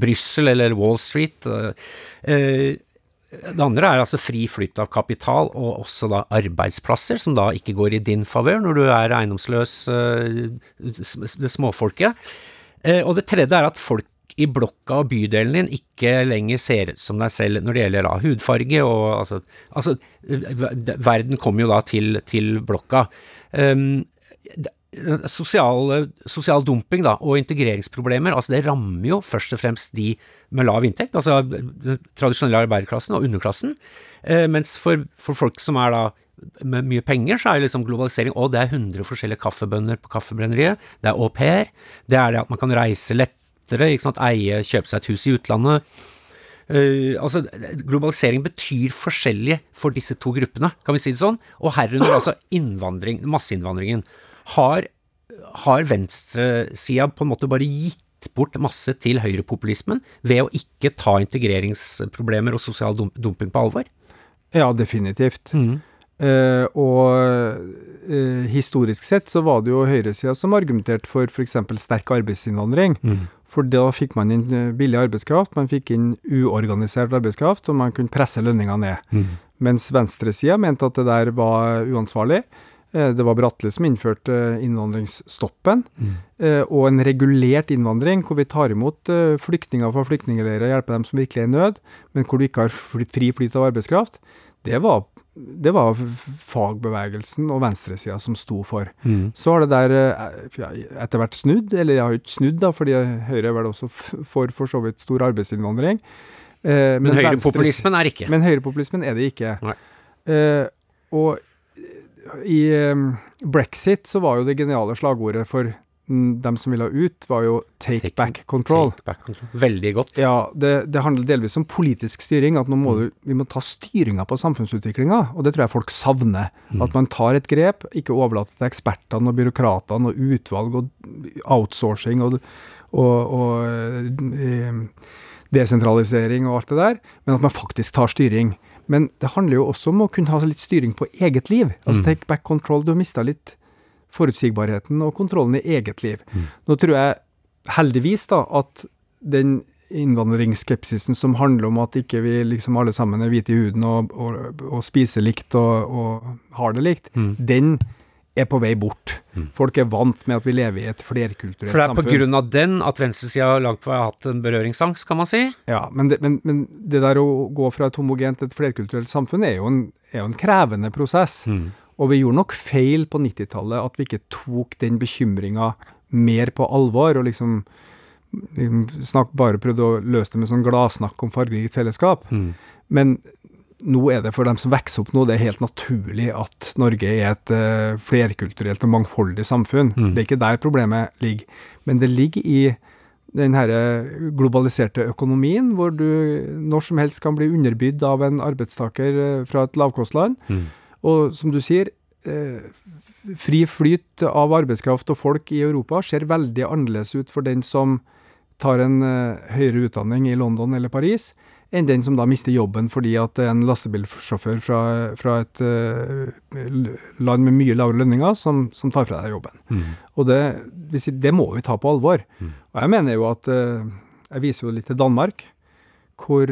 Brussel eller Wall Street. øh, øh, det andre er altså fri flyt av kapital, og også da arbeidsplasser, som da ikke går i din favør når du er eiendomsløs, det småfolket. Eh, Og det tredje er at folk i blokka og bydelen din ikke lenger ser ut som deg selv når det gjelder da hudfarge og altså, altså Verden kommer jo da til, til blokka. Um, Sosial, sosial dumping da, og integreringsproblemer, altså det rammer jo først og fremst de med lav inntekt, altså den tradisjonelle arbeiderklassen og underklassen, uh, mens for, for folk som er da med mye penger, så er liksom globalisering Å, det er 100 forskjellige kaffebønner på kaffebrenneriet, det er au pair, det er det at man kan reise lettere, ikke sant, eie, kjøpe seg et hus i utlandet. Uh, altså, globalisering betyr forskjellig for disse to gruppene, kan vi si det sånn, og herunder altså innvandring, masseinnvandringen. Har, har venstresida på en måte bare gitt bort masse til høyrepopulismen ved å ikke ta integreringsproblemer og sosial dumping på alvor? Ja, definitivt. Eh, og uh, historisk sett så var det jo høyresida som argumenterte for f.eks. sterk arbeidsinnvandring. For da fikk man inn eh, billig arbeidskraft, man fikk inn uorganisert arbeidskraft, og man kunne presse lønninga ned. Mens venstresida mente at det der var uansvarlig. Eh, Det var Bratle som innførte eh, innvandringsstoppen, mm. og en regulert innvandring, hvor vi tar imot flyktninger fra flyktningleirer og hjelper dem som virkelig er i nød, men hvor du ikke har fri fri flyt av arbeidskraft. Det var, det var fagbevegelsen og venstresida som sto for. Mm. Så har det der eh, etter hvert snudd, eller jeg har jo ikke snudd, da, fordi Høyre er vel også for for så vidt stor arbeidsinnvandring. Eh, Men men høyrepopulismen er ikke. Men høyrepopulismen er det ikke. Eh, og i eh, brexit så var jo det geniale slagordet for mm, dem som ville ut, var jo 'take, Take- back control'. Take back control. Veldig godt. Ja, det, det handler delvis om politisk styring. At nå må Mm. du, vi må ta styringa på samfunnsutviklinga. Og det tror jeg folk savner. Mm. At man tar et grep, ikke overlater til ekspertene og byråkratene og utvalg og outsourcing og, og, og eh, desentralisering og alt det der, men at man faktisk tar styring. Men det handler jo også om å kunne ha litt styring på eget liv. Altså Mm. take back control. Du har mista litt forutsigbarheten og kontrollen i eget liv. Mm. Nå tror jeg heldigvis da at den innvandringsskepsisen som handler om at ikke vi liksom alle sammen er hvite i huden og, og, og spiser likt og, og har det likt, Mm. den er på vei bort. Mm. Folk er vant med at vi lever i et flerkulturelt samfunn. For det er på samfunn. grunn av den at venstresida langt på vei har hatt en berøringsangst, kan man si. Ja, men det, men, men det der å gå fra et homogent til et flerkulturelt samfunn er jo en, er jo en krevende prosess. Mm. Og vi gjorde nok feil på 90-tallet at vi ikke tok den bekymringa mer på alvor, og liksom, liksom snakk, bare prøvde å løse det med sånn gladsnakk om fargerikt fellesskap. Mm. Men nå er det for dem som vokser opp nå, det er helt naturlig at Norge er et uh, flerkulturelt og mangfoldig samfunn. Mm. Det er ikke der problemet ligger. Men det ligger i den her globaliserte økonomien, hvor du når som helst kan bli underbydd av en arbeidstaker eh, fra et lavkostland. Mm. Og som du sier, eh, fri flyt av arbeidskraft og folk i Europa ser veldig annerledes ut for den som tar en eh, høyere utdanning i London eller Paris, enn den som da mister jobben fordi at en lastebilsjåfør fra, fra et eh, land med mye lavere lønninger som, som tar fra deg jobben. Mm. Og det, det må vi ta på alvor. Mm. Og jeg mener jo at Jeg viser jo litt til Danmark, hvor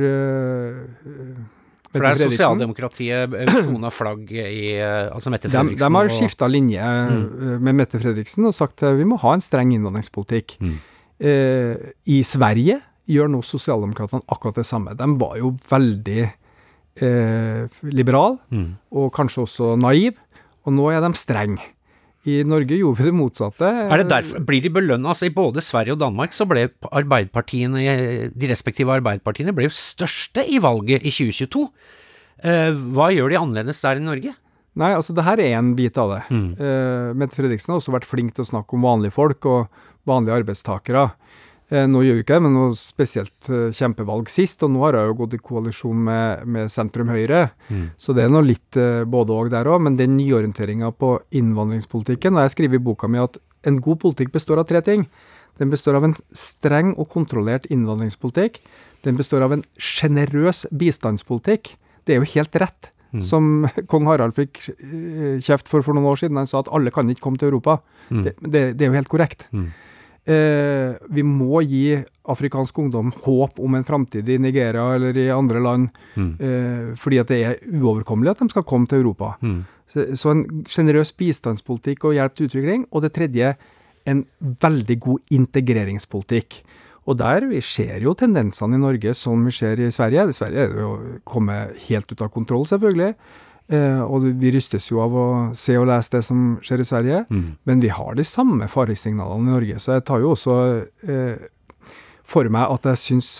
For det er sosialdemokratiet eh, tona flagg i eh, Altså Mette Fredriksen de har og- skifta linje Mm. eh, med Mette Fredriksen og sagt at vi må ha en streng innvandringspolitikk. Mm. Eh, I Sverige gjør nå sosialdemokratene akkurat det samme. De var jo veldig eh, liberale, Mm. og kanskje også naive, og nå er de strenge. I Norge gjorde vi det motsatte. Er det derfor, Blir de belønna? Altså, I både Sverige og Danmark så ble arbeiderpartiene, de respektive arbeiderpartiene ble jo største i valget i 2022. Eh, hva gjør de annerledes der i Norge? Nei, altså det her er en bit av det. Mm. Uh, Mette Fredriksen har også vært flink til å snakke om vanlige folk og vanlige arbeidstakere. Eh, nå gjør vi ikke det, men noe spesielt eh, kjempevalg sist, og nå har jeg jo gått i koalisjon med, med sentrum Høyre. Mm. Så det er noe litt eh, både og der òg, men den nyorienteringa på innvandringspolitikken og Jeg skriver i boka mi at en god politikk består av tre ting. Den består av en streng og kontrollert innvandringspolitikk. Den består av en sjenerøs bistandspolitikk. Det er jo helt rett. Mm. Som [laughs] kong Harald fikk kjeft for for noen år siden. Han sa at alle kan ikke komme til Europa. Mm. Det, det, det er jo helt korrekt. Mm. Eh, vi må gi afrikansk ungdom håp om en framtid i Nigeria eller i andre land, Mm. eh, fordi at det er uoverkommelig at de skal komme til Europa. Mm. Så, så en sjenerøs bistandspolitikk og hjelp til utvikling. Og det tredje, en veldig god integreringspolitikk. Og der vi ser jo tendensene i Norge som vi ser i Sverige. I Sverige er det jo kommet helt ut av kontroll, selvfølgelig. Eh, og vi rystes jo av å se og lese det som skjer i Sverige. Mm. Men vi har de samme faresignalene i Norge, så jeg tar jo også eh, for meg at jeg syns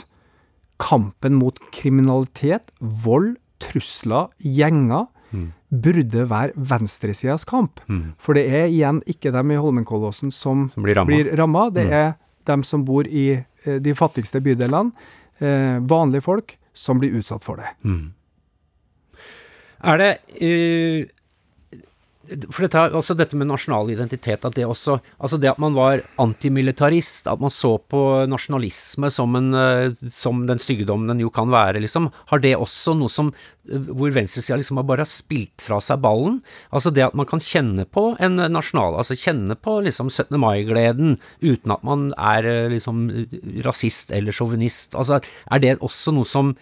kampen mot kriminalitet, vold, trusler, gjenger, Mm. burde være venstresidas kamp. Mm. For det er igjen ikke dem i Holmenkollåsen som Som blir ramma. blir ramma, det Mm. er dem som bor i eh, de fattigste bydelene, eh, vanlige folk, som blir utsatt for det. Mm. Er det eh, For dette, altså dette med nasjonal identitet, at det også Altså det at man var antimilitarist, at man så på nasjonalisme som, en, eh, som den styggedommen den jo kan være, liksom. Har det også noe som eh, Hvor venstresida liksom bare har spilt fra seg ballen? Altså det at man kan kjenne på en nasjonal Altså kjenne på liksom 17. mai-gleden uten at man er liksom rasist eller sjåvinist. Altså er det også noe som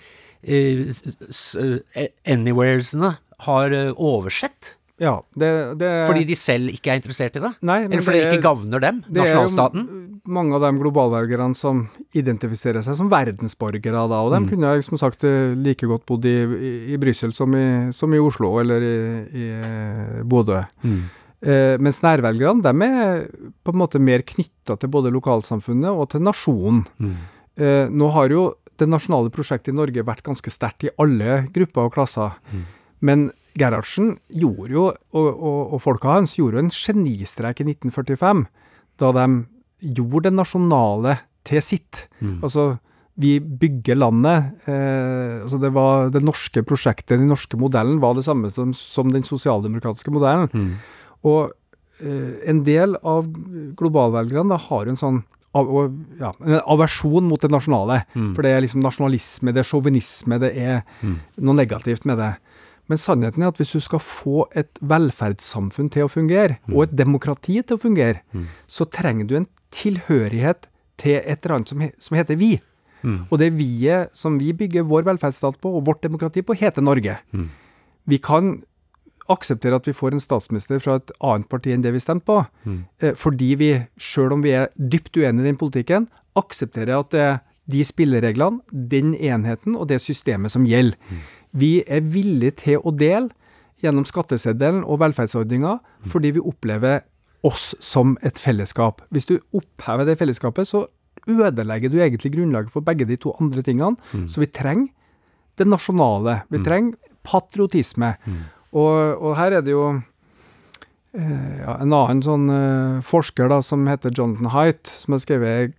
anywheresene har eh, oversett? Ja, det, det Fordi de selv ikke er interessert i det? Nei, Eller fordi det er- ikke gagner dem, det er jo mange av de globalvelgerne som identifiserer seg som verdensborgere, da, og de Mm. kunne jeg som sagt eh, like godt bodd i, i, i Brussel som i, som i Oslo eller i, i eh, Bodø. Mm. Eh, mens nærvelgerne de er på en måte mer knytta til både lokalsamfunnet og til nasjonen. Mm. Eh, nå har jo det nasjonale prosjektet i Norge vært ganske sterkt i alle grupper og klasser. Mm. Men Gerhardsen gjorde jo, og, og, og folka hans gjorde jo en genistrek i 1945, da de gjorde det nasjonale til sitt. Mm. Altså, vi bygger landet. Eh, altså det var det norske prosjektet, den norske modellen, var det samme som, som den sosialdemokratiske modellen. Mm. Og eh, en del av globalvelgerne da har en sånn av, ja, en aversjon mot det nasjonale. Mm. For det er liksom nasjonalisme, det er sjåvinisme, det er Mm. noe negativt med det. Men sannheten er at hvis du skal få et velferdssamfunn til å fungere, og et demokrati til å fungere, Mm. så trenger du en tilhørighet til et eller annet som, som heter vi. Mm. Og det vi-et som vi bygger vår velferdsstat på, og vårt demokrati på, heter Norge. Mm. Vi kan akseptere at vi får en statsminister fra et annet parti enn det vi stemte på, Mm. eh, fordi vi, sjøl om vi er dypt uenige i den politikken, aksepterer at det er de spillereglene, den enheten og det systemet som gjelder. Vi er villige til å dele gjennom skatteseddelen og velferdsordninger fordi vi opplever oss som et fellesskap. Hvis du opphever det fellesskapet, så ødelegger du egentlig grunnlaget for begge de to andre tingene. Så vi trenger det nasjonale. Vi trenger patriotisme. Og, og her er det jo eh, ja, en annen sånn uh, forsker da, som heter Jonathan Haidt, som har skrevet en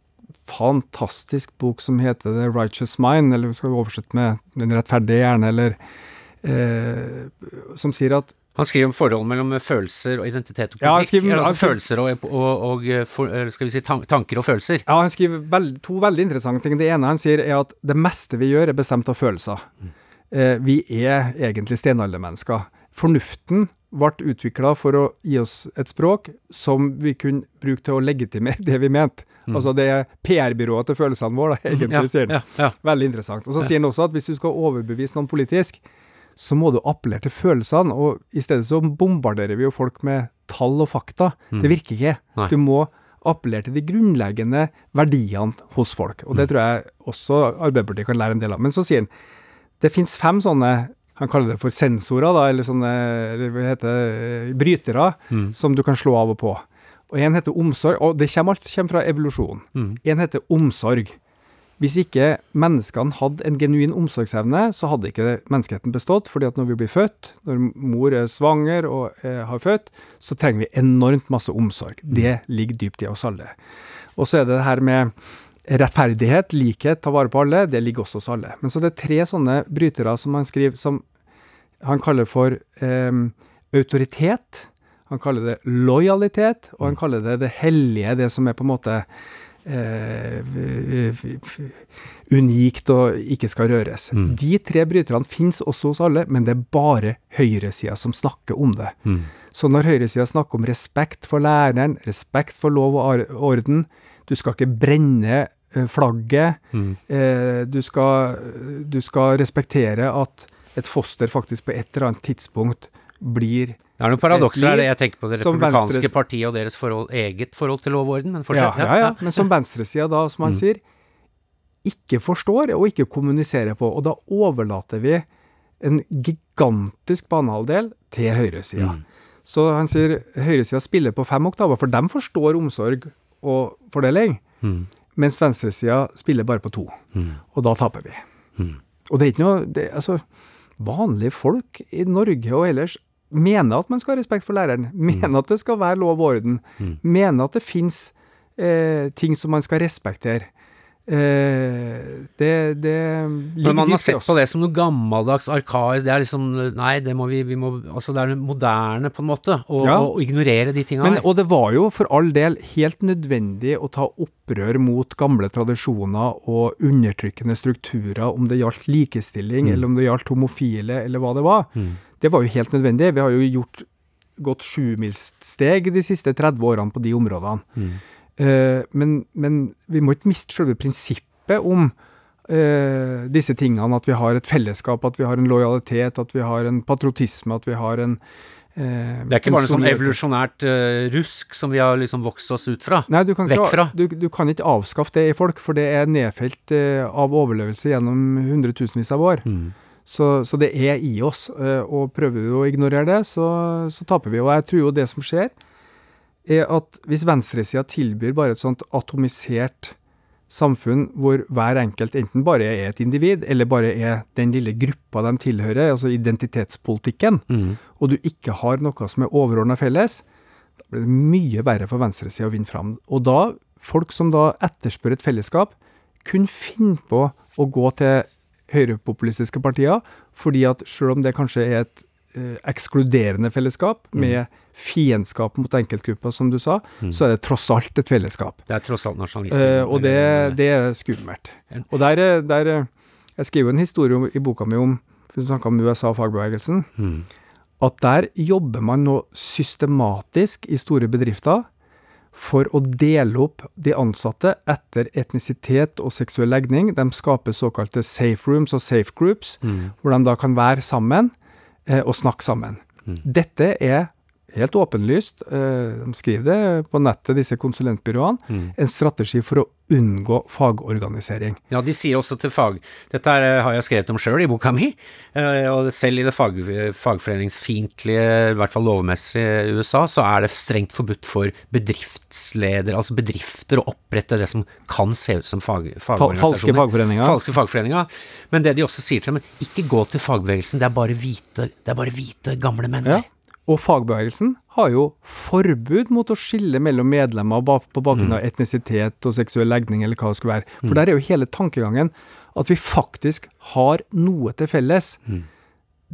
fantastisk bok som heter The Righteous Mind, eller vi skal oversette med Den rettferdige hjerne, eller uh, Som sier at Han skriver om forhold mellom følelser og identitet og Ja, han politikk. skriver- altså skriver- følelser og, og, og for, skal vi si tanker og følelser. Ja, han skriver veld, to veldig interessante ting. Det ene han sier, er at det meste vi gjør, er bestemt av følelser. Eh, vi er egentlig steinaldermennesker. Fornuften ble utvikla for å gi oss et språk som vi kunne bruke til å legitimere [laughs] det vi mente. Altså det er PR-byrået til følelsene våre, da, egentlig, sier han. ja, ja. Veldig interessant. Og så sier han også at hvis du skal overbevise noen politisk, så må du appellere til følelsene, og i stedet så bombarderer vi jo folk med tall og fakta. Det virker ikke. Nei. Du må appellere til de grunnleggende verdiene hos folk, og det tror jeg også Arbeiderpartiet kan lære en del av. Men så sier han det finnes fem sånne han kaller det for sensorer, da, eller sånne eller hva heter det, brytere, som du kan slå av og på. Og En heter omsorg, og det kommer alt kommer fra evolusjon. Mm. En heter omsorg. Hvis ikke menneskene hadde en genuin omsorgsevne, så hadde ikke menneskeheten bestått. fordi at når vi blir født, når mor er svanger og eh, har født, så trenger vi enormt masse omsorg. Det ligger dypt i oss alle. Og så er det det her med rettferdighet, likhet, ta vare på alle, det ligger også hos alle. Men så det er tre sånne brytere som han skriver som han kaller for eh, autoritet, han kaller det lojalitet, og han kaller det det hellige, det som er på en måte eh, unikt og ikke skal røres. Mm. De tre bryterne finnes også hos alle, men det er bare høyresida som snakker om det. Mm. Så når høyresida snakker om respekt for læreren, respekt for lov og orden, du skal ikke brenne flagget, Mm. eh, du, skal, du skal respektere at et foster faktisk på et eller annet tidspunkt blir Det er noen paradokser her, jeg tenker på det republikanske partiet og deres forhold, eget forhold til lov og orden, men ja, ja, ja, men som venstresida da, som han Mm. sier, ikke forstår og ikke kommuniserer på. Og da overlater vi en gigantisk banehalvdel til høyresida. Mm. Så han sier høyresida spiller på fem oktaver, for de forstår omsorg og fordeling, Mm. Mens venstresida spiller bare på to. Mm. Og da taper vi. Mm. Og det er ikke noe det, Altså, vanlige folk i Norge og ellers mener at man skal ha respekt for læreren, mener at det skal være lov og orden, Mm. mener at det fins eh, ting som man skal respektere. Eh, det, det Men man har sett på det som noe gammeldags, arkaisk, det er liksom Nei, det må vi, vi må Altså, det er moderne, på en måte, å Ja. å ignorere de tinga her. og det var jo for all del helt nødvendig å ta opprør mot gamle tradisjoner og undertrykkende strukturer, om det gjaldt likestilling, Mm. eller om det gjaldt homofile, eller hva det var. Mm. Det var jo helt nødvendig. Vi har jo gjort gått sjumilssteg de siste 30 årene på de områdene. Mm. Eh, men, men vi må ikke miste selve prinsippet om eh, disse tingene, at vi har et fellesskap, at vi har en lojalitet, at vi har en patriotisme, at vi har en, eh, Det er ikke bare sånn evolusjonært uh, rusk som vi har liksom vokst oss ut fra. Nei, du kan, Vekk fra. Du, du kan ikke avskaffe det i folk, for det er nedfelt uh, av overlevelse gjennom hundretusenvis av år. Mm. Så, så det er i oss, Uh, og prøver vi å ignorere det, så, så taper vi. Og jeg tror jo det som skjer, er at hvis venstresida tilbyr bare et sånt atomisert samfunn hvor hver enkelt enten bare er et individ, eller bare er den lille gruppa de tilhører, altså identitetspolitikken, Mm. og du ikke har noe som er overordna felles, da blir det mye verre for venstresida å vinne fram. Og da, folk som da etterspør et fellesskap, kunne finne på å gå til høyrepopulistiske partier, fordi at selv om det kanskje er et ekskluderende fellesskap, med fiendskap mot enkeltgrupper, som du sa, så er det tross alt et fellesskap. Det er tross alt nasjonalisme. Eh, og det, det er skummelt. Og der, er- der er- Jeg skriver jo en historie om, i boka mi om Du snakka om USA og fagbevegelsen. Mm. At der jobber man nå systematisk i store bedrifter for å dele opp de ansatte etter etnisitet og seksuell legning. De skaper såkalte safe rooms og safe groups, Mm. hvor de da kan være sammen eh, og snakke sammen. Mm. Dette er helt åpenlyst, eh, de skriver det på nettet, disse konsulentbyråene, Mm. en strategi for å unngå fagorganisering. Ja, de sier også til fag... Dette her eh, har jeg skrevet om sjøl i boka mi, eh, og selv i det fag, fagforeningsfiendtlige, i hvert fall lovmessige USA, så er det strengt forbudt for bedriftsledere, altså bedrifter, å opprette det som kan se ut som fag, fagorganisasjoner. falske fagforeninger. Falske fagforeninger. Men det de også sier til dem, ikke gå til fagbevegelsen, det er bare hvite, det er bare hvite gamle menn Ja. Og fagbevegelsen har jo forbud mot å skille mellom medlemmer på bakgrunn av etnisitet og seksuell legning, eller hva det skulle være. For der er jo hele tankegangen at vi faktisk har noe til felles.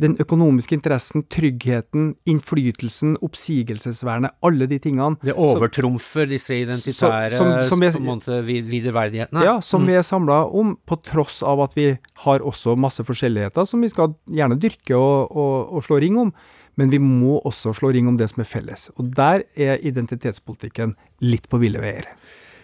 Den økonomiske interessen, tryggheten, innflytelsen, oppsigelsesvernet, alle de tingene. Det overtrumfer disse identitære som- som en videreverdighetene. Ja, som vi er samla om, på tross av at vi har også masse forskjelligheter som vi skal gjerne dyrke og, og, og slå ring om. Men vi må også slå ring om det som er felles. Og der er identitetspolitikken litt på ville veier.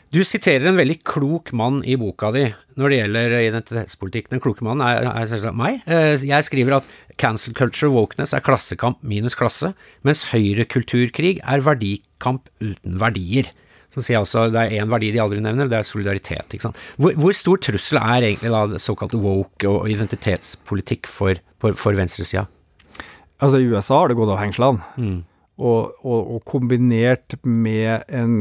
Du siterer en veldig klok mann i boka di når det gjelder identitetspolitikk. Den kloke mannen er, er selvsagt meg. Eh, Jeg skriver at cancel culture wokeness er klassekamp minus klasse, mens høyrekulturkrig er verdikamp uten verdier. Så sier jeg også det er én verdi de aldri nevner, det er solidaritet. Hvor, hvor stor trussel er egentlig da såkalt woke og identitetspolitikk for, for, for venstresida? Altså, i USA har det gått av hengslene. Mm. Og, og, og kombinert med en,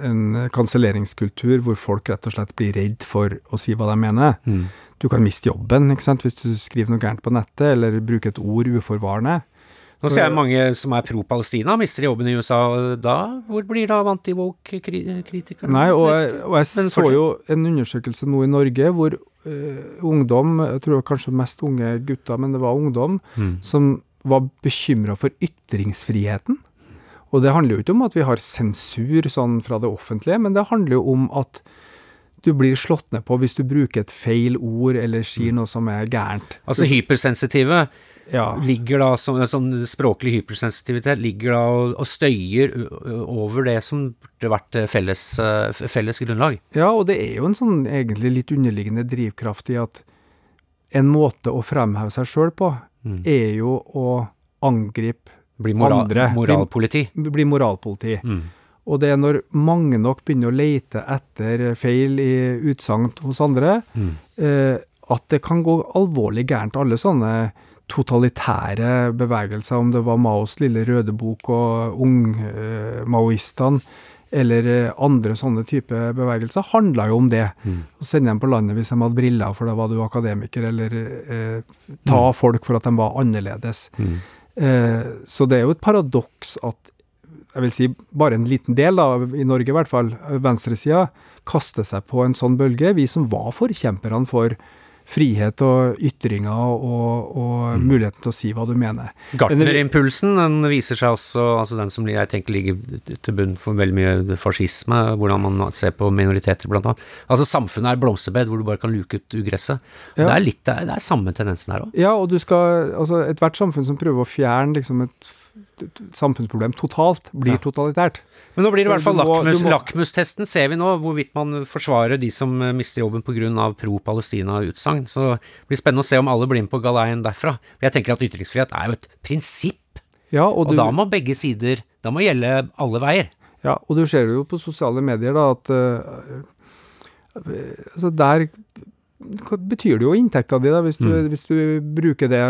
en kanselleringskultur hvor folk rett og slett blir redd for å si hva de mener. Mm. Du kan miste jobben ikke sant? hvis du skriver noe gærent på nettet, eller bruker et ord uforvarende. Nå ser jeg mange som er pro-Palestina, mister jobben i USA. Da, hvor blir da anti-woke-kritikerne? Nei, og jeg, og jeg så jo en undersøkelse nå i Norge hvor uh, ungdom, jeg tror kanskje mest unge gutter, men det var ungdom, Mm. som var bekymra for ytringsfriheten. Og det handler jo ikke om at vi har sensur sånn fra det offentlige, men det handler jo om at du blir slått ned på hvis du bruker et feil ord eller sier noe som er gærent. Altså hypersensitive Ja. ligger da som sånn språklig hypersensitivitet ligger da og, og støyer over det som burde vært eh, felles, eh, felles grunnlag. ja, og det er jo en sånn egentlig litt underliggende drivkraft i at en måte å fremheve seg sjøl på, Mm. er jo å angripe Blir moral, Andre. moralpoliti. bli moralpoliti. Mm. Og det er når mange nok begynner å lete etter feil i utsagn hos andre, Mm. eh, at det kan gå alvorlig gærent. Alle sånne totalitære bevegelser, om det var Maos lille røde bok og ungmaoistene, eller eh, andre sånne type bevegelser, handla jo om det. Mm. Å sende dem på landet hvis de hadde briller, for da var du akademiker, eller eh, ta folk for at de var annerledes. Mm. Eh, så det er jo et paradoks at jeg vil si bare en liten del, da, i Norge i hvert fall, venstresida, kaster seg på en sånn bølge. Vi som var forkjemperne for frihet og ytringer og, og muligheten til å si hva du mener. Gartnerimpulsen den viser seg også, altså den som jeg tenker ligger til bunn for veldig mye fascisme, hvordan man ser på minoriteter blant annet. Altså samfunnet er et blomsterbed hvor du bare kan luke ut ugresset. Ja. Det er litt, det er, det er samme tendensen her òg. Ja, og du skal Altså, ethvert samfunn som prøver å fjerne liksom et samfunnsproblem totalt, blir Ja. totalitært. Men nå blir det i hvert fall lakmus, lakmustesten, ser vi nå, hvorvidt man forsvarer de som eh, mister jobben pga. pro-Palestina-utsagn. Så det blir spennende å se om alle blir med på galeien derfra. For jeg tenker at ytringsfrihet er jo et prinsipp Ja, og, Og du, da må begge sider Da må gjelde alle veier. ja, og du ser det jo på sosiale medier, da, at uh, altså der hva betyr det jo inntekta di, hvis du, Mm. hvis du bruker det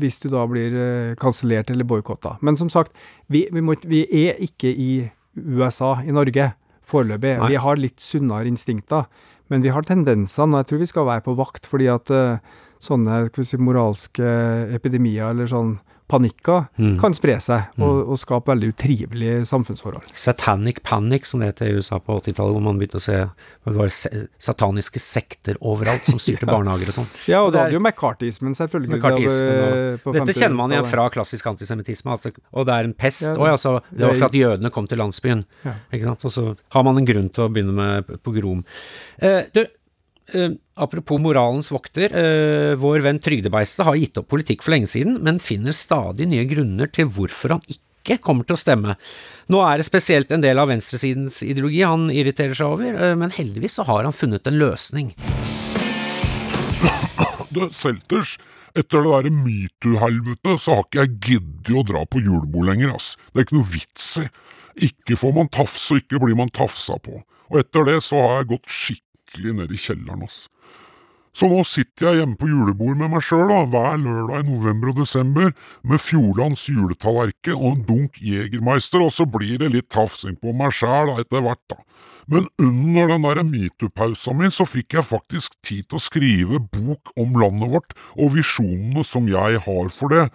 hvis du da blir uh, kansellert eller boikotta. Men som sagt, vi, vi, må, vi er ikke i USA, i Norge, foreløpig. Nei. Vi har litt sunnere instinkter, men vi har tendenser, og jeg tror vi skal være på vakt, fordi at uh, sånne si, moralske epidemier eller sånn panikker Mm. kan spre seg og, og skape veldig utrivelige samfunnsforhold. Satanic panic, som det het i USA på 80-tallet, hvor man begynte å se det var sataniske sekter overalt som styrte [laughs] Ja. barnehager og sånn. Ja, og Og det er- jo McCarthyismen selvfølgelig. McCarthyismen og- Dette kjenner man igjen fra klassisk antisemittisme, og det er en pest. Ja, det, ja, altså, det var for at jødene kom til landsbyen. Ja. Ikke sant? Og så har man en grunn til å begynne med pogrom. Eh, du, eh, apropos moralens vokter. Eh, vår venn Trygdebeistet har gitt opp politikk for lenge siden, men finner stadig nye grunner til hvorfor han ikke kommer til å stemme. Nå er det spesielt en del av venstresidens ideologi han irriterer seg over, eh, men heldigvis så har han funnet en løsning. [coughs] Du, Selters, etter det derre metoo-helvete, så har ikke jeg giddet å dra på julebord lenger, ass. Det er ikke noe vits i. Ikke får man tafse, og ikke blir man tafsa på. Og etter det så har jeg gått skikkelig ned i kjelleren, ass. Så nå sitter jeg hjemme på julebord med meg sjøl hver lørdag i november og desember med Fjordlands juletallerken og en dunk Jegermeister, og så blir det litt tafsing på meg sjæl etter hvert, da. Men under den der metoo-pausa mi så fikk jeg faktisk tid til å skrive bok om landet vårt og visjonene som jeg har for det.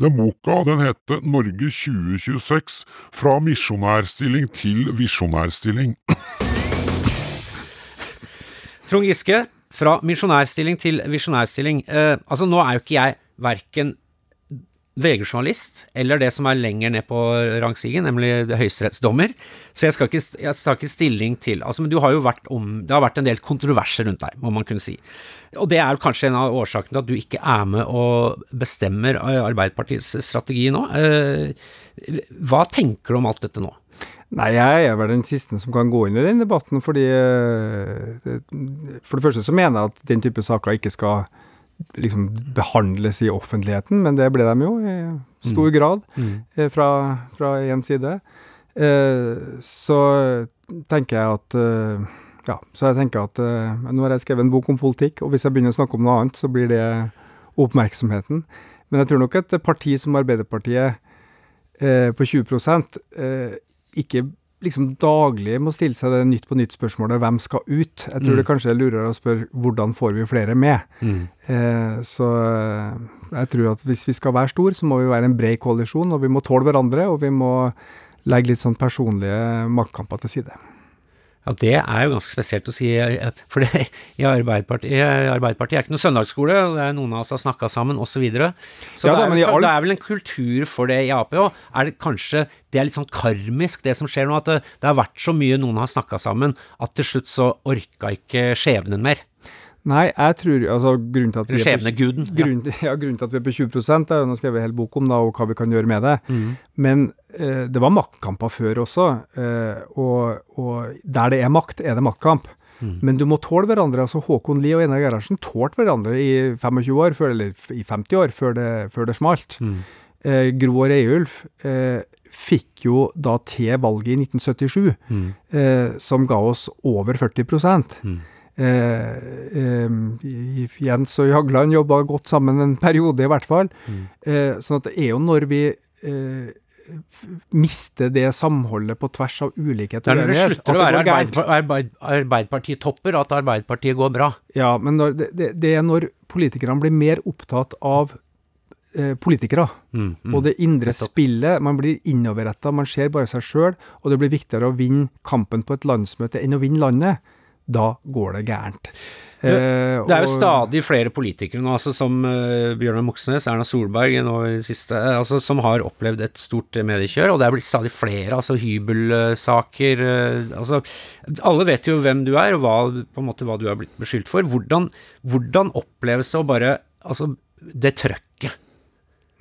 Den boka den heter Norge 2026 – fra misjonærstilling til visjonærstilling. [clears throat] Trond Giske, fra misjonærstilling til visjonærstilling. Eh, altså, nå er jo ikke jeg verken VG-journalist eller det som er lenger ned på rangstigen, nemlig høyesterettsdommer, så jeg skal ikke, jeg tar ikke stilling til altså, Men har om Det har vært en del kontroverser rundt deg, må man kunne si. Og det er kanskje en av årsakene til at du ikke er med og bestemmer Arbeiderpartiets strategi nå. Eh, hva tenker du om alt dette nå? Nei, jeg er vel den siste som kan gå inn i den debatten, fordi eh, For det første så mener jeg at den type saker ikke skal liksom behandles i offentligheten, men det ble de jo i stor grad eh, fra, fra én side. Eh, så tenker jeg at Ja, så jeg tenker at nå har jeg skrevet en bok om politikk, og hvis jeg begynner å snakke om noe annet, så blir det oppmerksomheten. Men jeg tror nok et parti som Arbeiderpartiet på 20 eh, ikke liksom daglig må stille seg det Nytt på nytt-spørsmålet hvem skal ut. Jeg tror Mm. det kanskje er lurere å spørre hvordan får vi flere med. Eh, så eh, jeg tror at hvis vi skal være stor, så må vi være en bred koalisjon, og vi må tåle hverandre, og vi må legge litt sånn personlige maktkamper til side. Ja, det er jo ganske spesielt å si, eh, for det, i Arbeiderpartiet, Arbeiderpartiet er ikke noe søndagsskole, det er noen av oss har snakka sammen, osv. Så, så Ja det, er, vel- det er vel en kultur for det i Ap òg. Er det kanskje det er litt sånn karmisk, det som skjer nå, at det, det har vært så mye noen har snakka sammen, at til slutt så orka ikke skjebnen mer? Nei, jeg tror altså grunnen til at vi skjebneguden. Ja. Grunnen, ja, grunnen til at vi er på 20 er jo nå skrevet en hel bok om da, og hva vi kan gjøre med det. Mm. Men eh, det var maktkamper før også, eh, og, og der det er makt, er det maktkamp. Mm. Men du må tåle hverandre. altså Håkon Lie og Einar Gerhardsen tålte hverandre i 25 år, før, eller i 50 år, før det, før det smalt. Mm. Eh, Gro og Reiulf eh, fikk jo da til valget i 1977, Mm. eh, som ga oss over 40 Mm. Eh, eh, Jens og Jagland jobba godt sammen en periode, i hvert fall. Mm. Eh, sånn at det er jo når vi eh, mister det samholdet på tvers av ulikhet Det er når det slutter å være går gærent. Arbeid, Arbeid, Arbeiderpartiet-topper, at Arbeiderpartiet går bra. Ja, men når, det, det, det er når politikerne blir mer opptatt av eh, politikere Mm. Mm. og det indre nettopp. spillet. Man blir innoverretta, man ser bare seg sjøl, og det blir viktigere å vinne kampen på et landsmøte enn å vinne landet. Da går det gærent. Det- Eh, Det er jo stadig flere politikere nå, altså som uh, Bjørnar Moxnes, Erna Solberg nå i siste, eh, altså som har opplevd et stort eh, mediekjør, og det er blitt stadig flere, altså hybelsaker eh, altså Alle vet jo hvem du er, og hva, på en måte hva du er blitt beskyldt for. Hvordan, hvordan oppleves det å bare Altså, det trøkket.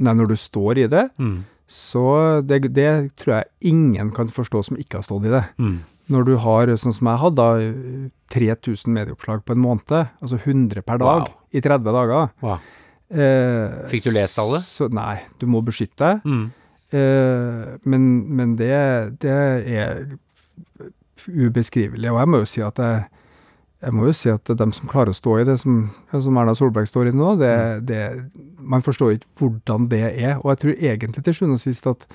Nei, når du står i det, Mm. så det, det tror jeg ingen kan forstå som ikke har stått i det. Mm. Når du har, sånn som jeg hadde, da, 3000 medieoppslag på en måned, altså 100 per dag Wow. i 30 dager. Wow. Eh, Fikk du lest alle? Så, nei, du må beskytte deg. Mm. Eh, men, men det, det er ubeskrivelig. Og jeg må jo si at jeg, jeg må jo si at de som klarer å stå i det som, som Erna Solberg står i nå, det, det, man forstår ikke hvordan det er. Og jeg tror egentlig til sjuende og sist at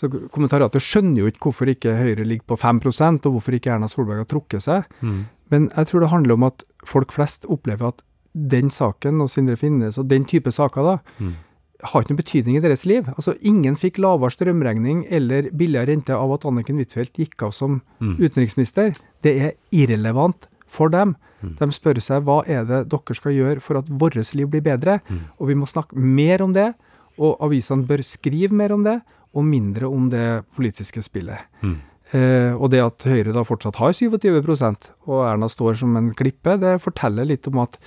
så Kommentariatet skjønner jo ikke hvorfor ikke Høyre ligger på 5% og hvorfor ikke Erna Solberg har trukket seg. Mm. Men jeg tror det handler om at folk flest opplever at den saken og Sindre Finnes og den type saker da, Mm. har ikke noen betydning i deres liv. Altså Ingen fikk lavere strømregning eller billigere rente av at Anniken Huitfeldt gikk av som Mm. utenriksminister. Det er irrelevant for dem. Mm. De spør seg hva er det dere skal gjøre for at vårt liv blir bedre. Mm. Og vi må snakke mer om det, og avisene bør skrive mer om det, og mindre om det politiske spillet. Mm. Eh, og det at Høyre da fortsatt har 27% og Erna står som en klippe, det forteller litt om at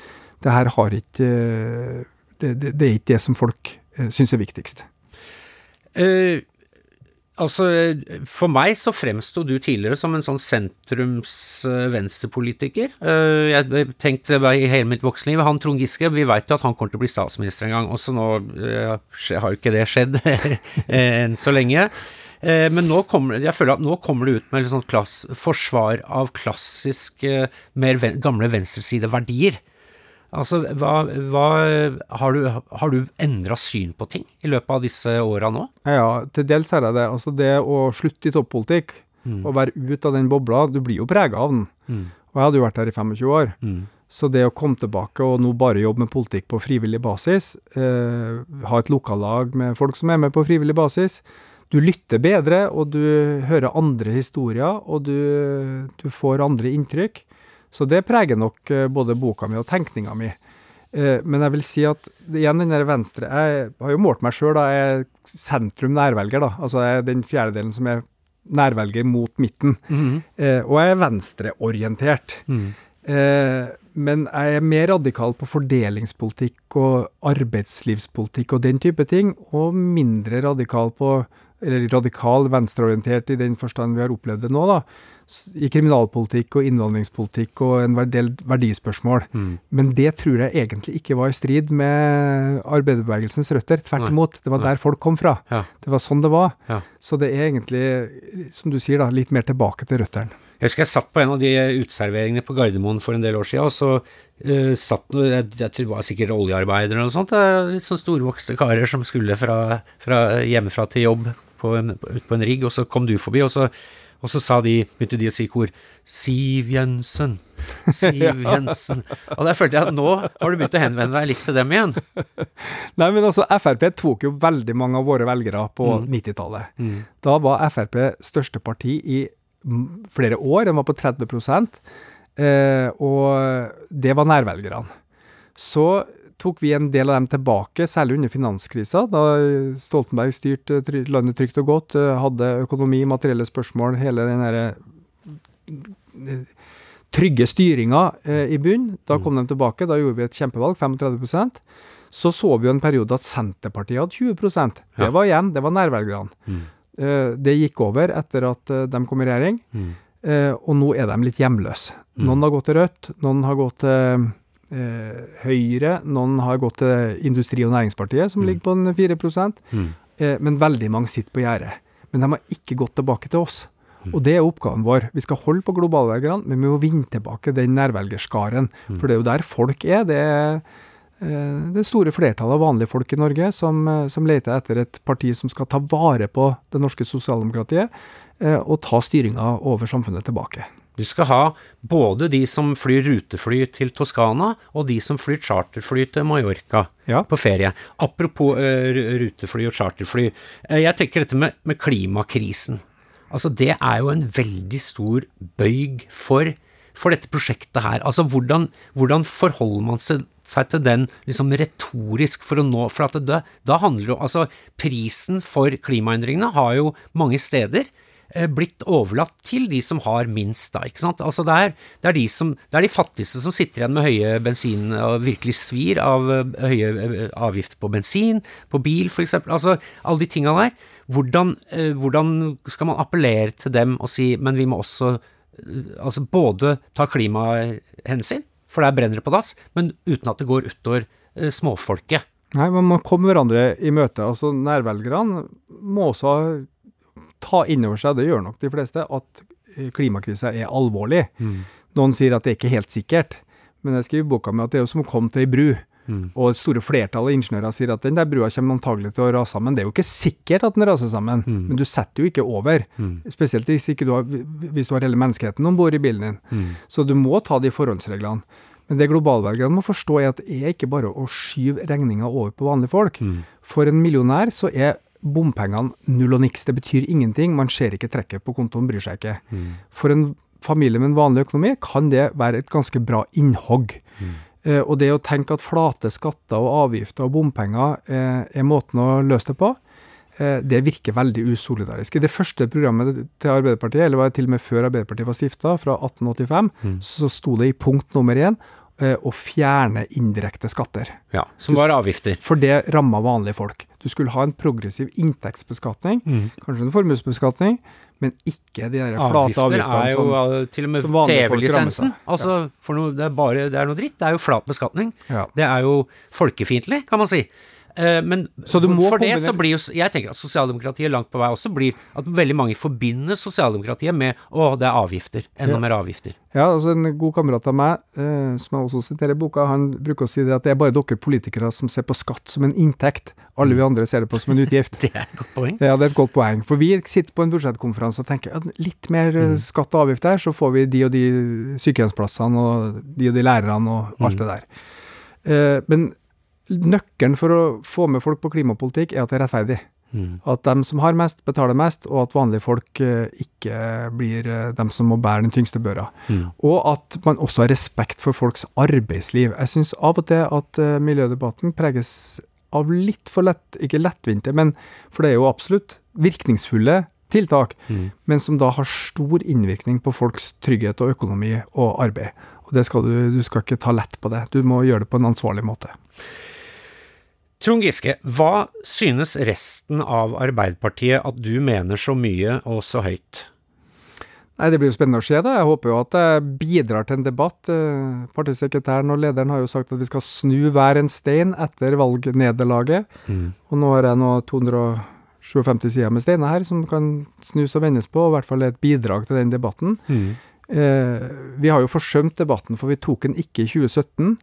det her har ikke eh, det, det, det er ikke det som folk eh, syns er viktigst. Eh, altså, for meg så fremsto du tidligere som en sånn sentrums-venstrepolitiker. Uh, jeg tenkte i hele mitt voksenliv Han Trond Giske, vi veit jo at han kommer til å bli statsminister en gang. Også nå eh, har jo ikke det skjedd [laughs] eh, enn så lenge. Eh, Men nå kommer, jeg føler at nå kommer det ut med litt sånn klass, forsvar av klassiske, mer gamle venstresideverdier. Altså, hva, hva Har du, har du endra syn på ting i løpet av disse åra nå? Ja, til dels er det det. Altså det å slutte i toppolitikk, og være ute av den bobla, du blir jo prega av den. Mm. Og jeg hadde jo vært her i 25 år. Mm. Så det å komme tilbake og nå bare jobbe med politikk på frivillig basis, eh, ha et lokallag med folk som er med på frivillig basis, du lytter bedre, og du hører andre historier, og du, du får andre inntrykk. Så det preger nok eh, både boka mi og tenkninga mi. Eh, men jeg vil si at igjen den der venstre Jeg har jo målt meg sjøl. Jeg er sentrum nærvelger, da. Altså jeg er den fjerdedelen som er nærvelger mot midten. Mm. Eh, og jeg er venstreorientert. Mm. Eh, men jeg er mer radikal på fordelingspolitikk og arbeidslivspolitikk og den type ting, og mindre radikal på eller radikal venstreorientert i den forstand vi har opplevd det nå, da. I kriminalpolitikk og innvandringspolitikk og en del verdispørsmål. Mm. Men det tror jeg egentlig ikke var i strid med arbeiderbevegelsens røtter. Tvert imot. Det var der folk kom fra. Ja. Det var sånn det var. Ja. Så det er egentlig, som du sier, da, litt mer tilbake til røttene. Jeg husker jeg satt på en av de uteserveringene på Gardermoen for en del år siden, og så uh, satt jeg, jeg tror det var sikkert oljearbeidere eller noe sånt, eh, litt sånn storvokste karer som skulle fra, fra hjemmefra til jobb på en, ut på en rigg, og så kom du forbi, og så, og så sa de, begynte de å si kor, Siv Jensen, Siv [laughs] Jensen. Og der følte jeg at nå har du begynt å henvende deg litt til dem igjen. [laughs] Nei, men altså, Frp tok jo veldig mange av våre velgere på 90-tallet. Da var Frp største parti i mm, flere år, den var på 30 eh, og det var nærvelgerne. Så tok vi en del av dem tilbake, særlig under finanskrisa, da Stoltenberg styrte landet trygt og godt, eh, hadde økonomi, materielle spørsmål, hele den derre eh, trygge styringa eh, i bunn. Da kom de tilbake, da gjorde vi et kjempevalg, 35% Så så vi jo en periode at Senterpartiet hadde 20% Det var igjen, det var nærvelgerne. Mm. Eh, det gikk over etter at eh, de kom i regjering, Mm. eh, og nå er de litt hjemløse. Noen har gått til Rødt, noen har gått til eh, Høyre, noen har gått til Industri- og Næringspartiet, som Mm. ligger på en 4 Mm. eh, men veldig mange sitter på gjerdet. Men de har ikke gått tilbake til oss. Mm. Og det er oppgaven vår. Vi skal holde på globalvelgerne, men vi må vinne tilbake den nærvelgerskaren. Mm. For det er jo der folk er. Det er eh, det store flertallet av vanlige folk i Norge som, eh, som leter etter et parti som skal ta vare på det norske sosialdemokratiet eh, og ta styringa over samfunnet tilbake. Du skal ha både de som flyr rutefly til Toskana, og de som flyr charterfly til Mallorca Ja. på ferie. Apropos uh, rutefly og charterfly. Uh, jeg tenker dette med, med klimakrisen. Altså, det er jo en veldig stor bøyg for, for dette prosjektet her. Altså, hvordan, hvordan forholder man seg, seg til den liksom retorisk for å nå For at det, da handler jo Altså, prisen for klimaendringene har jo mange steder blitt overlatt til de som har minst, da, ikke sant. Altså det er, det er, de, som, det er de fattigste som sitter igjen med høye bensin og virkelig svir av eh, høye eh, avgifter på bensin, på bil f.eks. Altså alle de tinga der. Hvordan, eh, hvordan skal man appellere til dem og si men vi må også eh, altså både ta klimahensyn, for der brenner det på dass, men uten at det går utover eh, småfolket. Nei, men man kommer hverandre i møte. Altså, Nærvelgerne må også ta inn over seg, det gjør nok de fleste, at klimakrisa er alvorlig. Noen sier at det er ikke helt sikkert, men jeg skriver i boka mi at det er jo som å komme til ei bru. Mm. Og det store flertall av ingeniører sier at den der brua kommer antagelig til å rase sammen. Det er jo ikke sikkert at den raser sammen, Mm. men du setter jo ikke over. Mm. Spesielt hvis, ikke du har, hvis du har hele menneskeheten om bord i bilen din. Mm. Så du må ta de forholdsreglene. Men det globalvelgerne må forstå, er at det er ikke bare å skyve regninga over på vanlige folk. Mm. For en millionær så er bompengene null og niks. Det betyr ingenting. Man ser ikke trekket på kontoen, bryr seg ikke. Mm. For en familie med en vanlig økonomi kan det være et ganske bra innhogg. Mm. Eh, og det å tenke at flate skatter og avgifter og bompenger eh, er måten å løse det på, eh, det virker veldig usolidarisk. I det første programmet til Arbeiderpartiet, eller var det til og med før Arbeiderpartiet var stifta, fra 1885, Mm. så sto det i punkt nummer én å fjerne indirekte skatter. Ja, som var avgifter. For det ramma vanlige folk. Du skulle ha en progressiv inntektsbeskatning, Mm. kanskje en formuesbeskatning, men ikke de der flate avgiftene er jo som til og med TV-lisensen. Altså, for noe, det, er bare, det er noe dritt. Det er jo flat beskatning. ja. Det er jo folkefiendtlig, kan man si. Eh, men for det så blir jo Jeg tenker at sosialdemokratiet langt på vei også blir at veldig mange forbinder sosialdemokratiet med å, det er avgifter. Enda Ja. mer avgifter. Ja, altså En god kamerat av meg, eh, som jeg også siterer i boka, han bruker å si det at det er bare dere politikere som ser på skatt som en inntekt. Alle vi andre ser det på som en utgift. [laughs] Det er et godt poeng. Ja, det er et godt poeng. For vi sitter på en budsjettkonferanse og tenker at litt mer mm. skatt og avgift der, så får vi de og de sykehjemsplassene og de og de lærerne og alt det der. Eh, men nøkkelen for å få med folk på klimapolitikk er at det er rettferdig. Mm. At dem som har mest, betaler mest, og at vanlige folk eh, ikke blir eh, dem som må bære den tyngste børa. Mm. Og at man også har respekt for folks arbeidsliv. Jeg syns av og til at eh, miljødebatten preges av litt for lett, ikke lettvinte, men for det er jo absolutt virkningsfulle tiltak, Mm. men som da har stor innvirkning på folks trygghet og økonomi og arbeid. Og det skal du, du skal ikke ta lett på det. Du må gjøre det på en ansvarlig måte. Trond Giske, hva synes resten av Arbeiderpartiet at du mener så mye og så høyt? Nei, Det blir jo spennende å se. det. Jeg håper jo at jeg bidrar til en debatt. Eh, Partisekretæren og lederen har jo sagt at vi skal snu hver en stein etter valgnederlaget. Mm. Og nå har jeg nå 257 sider med steiner her som kan snus og vendes på, og i hvert fall er et bidrag til den debatten. Mm. Eh, vi har jo forsømt debatten, for vi tok den ikke i 2017,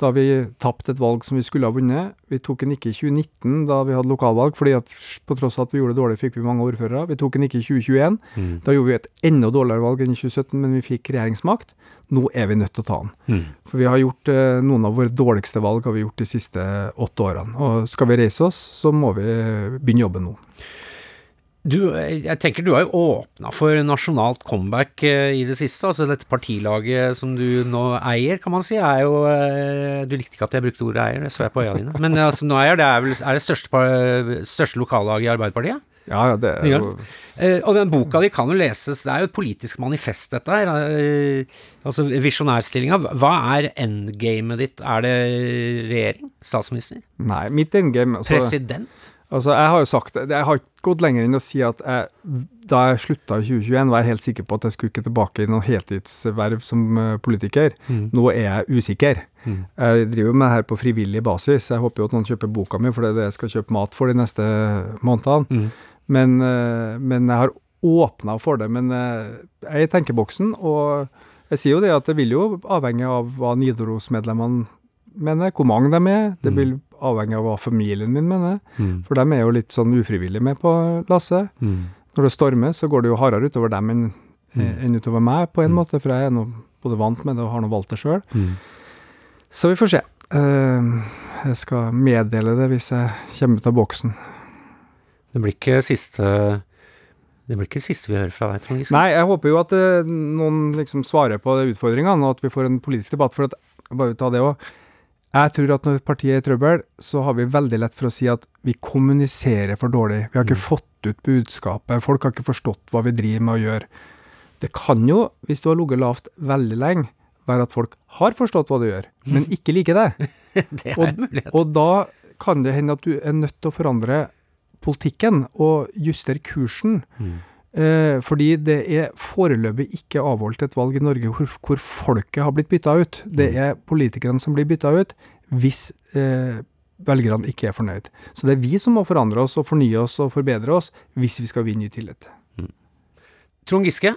da vi tapte et valg som vi skulle ha vunnet. Vi tok den ikke i 2019, da vi hadde lokalvalg, fordi at på tross av at vi gjorde det dårlig, fikk vi mange ordførere. Vi tok den ikke i 2021. Mm. Da gjorde vi et enda dårligere valg enn i 2017, men vi fikk regjeringsmakt. Nå er vi nødt til å ta den. Mm. For vi har gjort eh, noen av våre dårligste valg har vi gjort de siste åtte årene. Og skal vi reise oss, så må vi begynne jobben nå. Du, jeg tenker du har jo åpna for nasjonalt comeback eh, i det siste. altså Dette partilaget som du nå eier, kan man si, er jo eh, Du likte ikke at jeg brukte ordet eier, det så jeg på øya dine. Men eh, som nå eier, det er vel er det største, største lokallaget i Arbeiderpartiet? Ja, ja, det er jo og den boka di kan jo leses, det er jo et politisk manifest dette her. Altså visjonærstillinga. Hva er endgamet ditt? Er det regjering? Statsminister? Nei, mitt endgame altså, President? Altså, Jeg har jo sagt jeg har ikke gått lenger enn å si at jeg, da jeg slutta i 2021, var jeg helt sikker på at jeg skulle ikke tilbake i noe heltidsverv som eh, politiker. Mm. Nå er jeg usikker. Mm. Jeg driver med det her på frivillig basis. Jeg håper jo at noen kjøper boka mi, for det er det jeg skal kjøpe mat for de neste månedene. Mm. Men, eh, men jeg har åpna for det. Men eh, jeg er i tenkeboksen, og jeg sier jo det at det vil jo avhenge av hva Nidaros-medlemmene mener, hvor mange de er. Det Mm. vil avhenge av hva familien min mener, Mm. for dem er jo litt sånn ufrivillig med på lasset. Mm. Når det stormer, så går det jo hardere utover dem enn Mm. enn utover meg, på en Mm. måte, for jeg er nå både vant med det og har nå valgt det sjøl. Mm. Så vi får se. Eh, jeg skal meddele det hvis jeg kommer ut av boksen. Det blir ikke siste Det blir ikke siste vi hører fra deg, Trond Giske. Nei, jeg håper jo at eh, noen liksom svarer på de utfordringene, og at vi får en politisk debatt. For at, bare ta det også. Jeg tror at når partiet er i trøbbel, så har vi veldig lett for å si at vi kommuniserer for dårlig. Vi har ikke Mm. fått ut budskapet. Folk har ikke forstått hva vi driver med å gjøre. Det kan jo, hvis du har ligget lavt veldig lenge, være at folk har forstått hva du gjør, men [laughs] ikke liker det. det er en mulighet. Og da kan det hende at du er nødt til å forandre politikken og justere kursen. Mm. Eh, fordi det er foreløpig ikke avholdt et valg i Norge hvor, hvor folket har blitt bytta ut. Det Mm. er politikerne som blir bytta ut hvis eh, velgerne ikke er fornøyd. Så det er vi som må forandre oss og fornye oss og forbedre oss hvis vi skal vinne ny tillit. Trond Giske,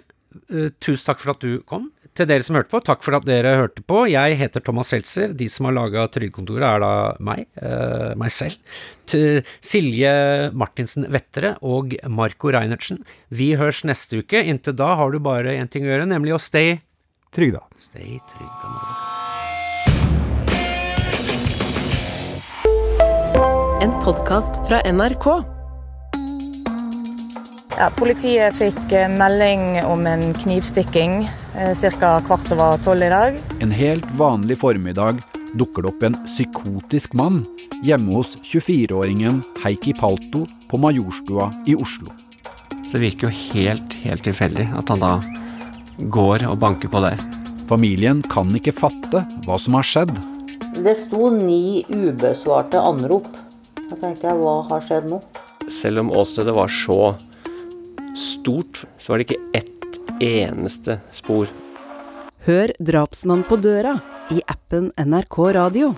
eh, tusen takk for at du kom. Til dere som hørte på, takk for at dere hørte på. Jeg heter Thomas Seltzer. De som har laga Trygdekontoret, er da meg, Uh, meg selv. Til Silje Martinsen Vettere og Marco Reinertsen. Vi høres neste uke. Inntil da har du bare én ting å gjøre, nemlig å stay Trygg, da. Stay trygg, da, motherfucker. En podkast fra NRK. Ja, politiet fikk eh, melding om en knivstikking ca. kvart over tolv i dag. En helt vanlig formiddag dukker det opp en psykotisk mann hjemme hos 24-åringen Heikki Palto på Majorstua i Oslo. Så det virker jo helt, helt tilfeldig at han da går og banker på der. Familien kan ikke fatte hva som har skjedd. Det sto ni ubesvarte anrop. Da tenkte jeg, hva har skjedd nå? Selv om åstedet var så stort, så var det ikke ett eneste spor. Hør 'Drapsmann på døra' i appen NRK Radio.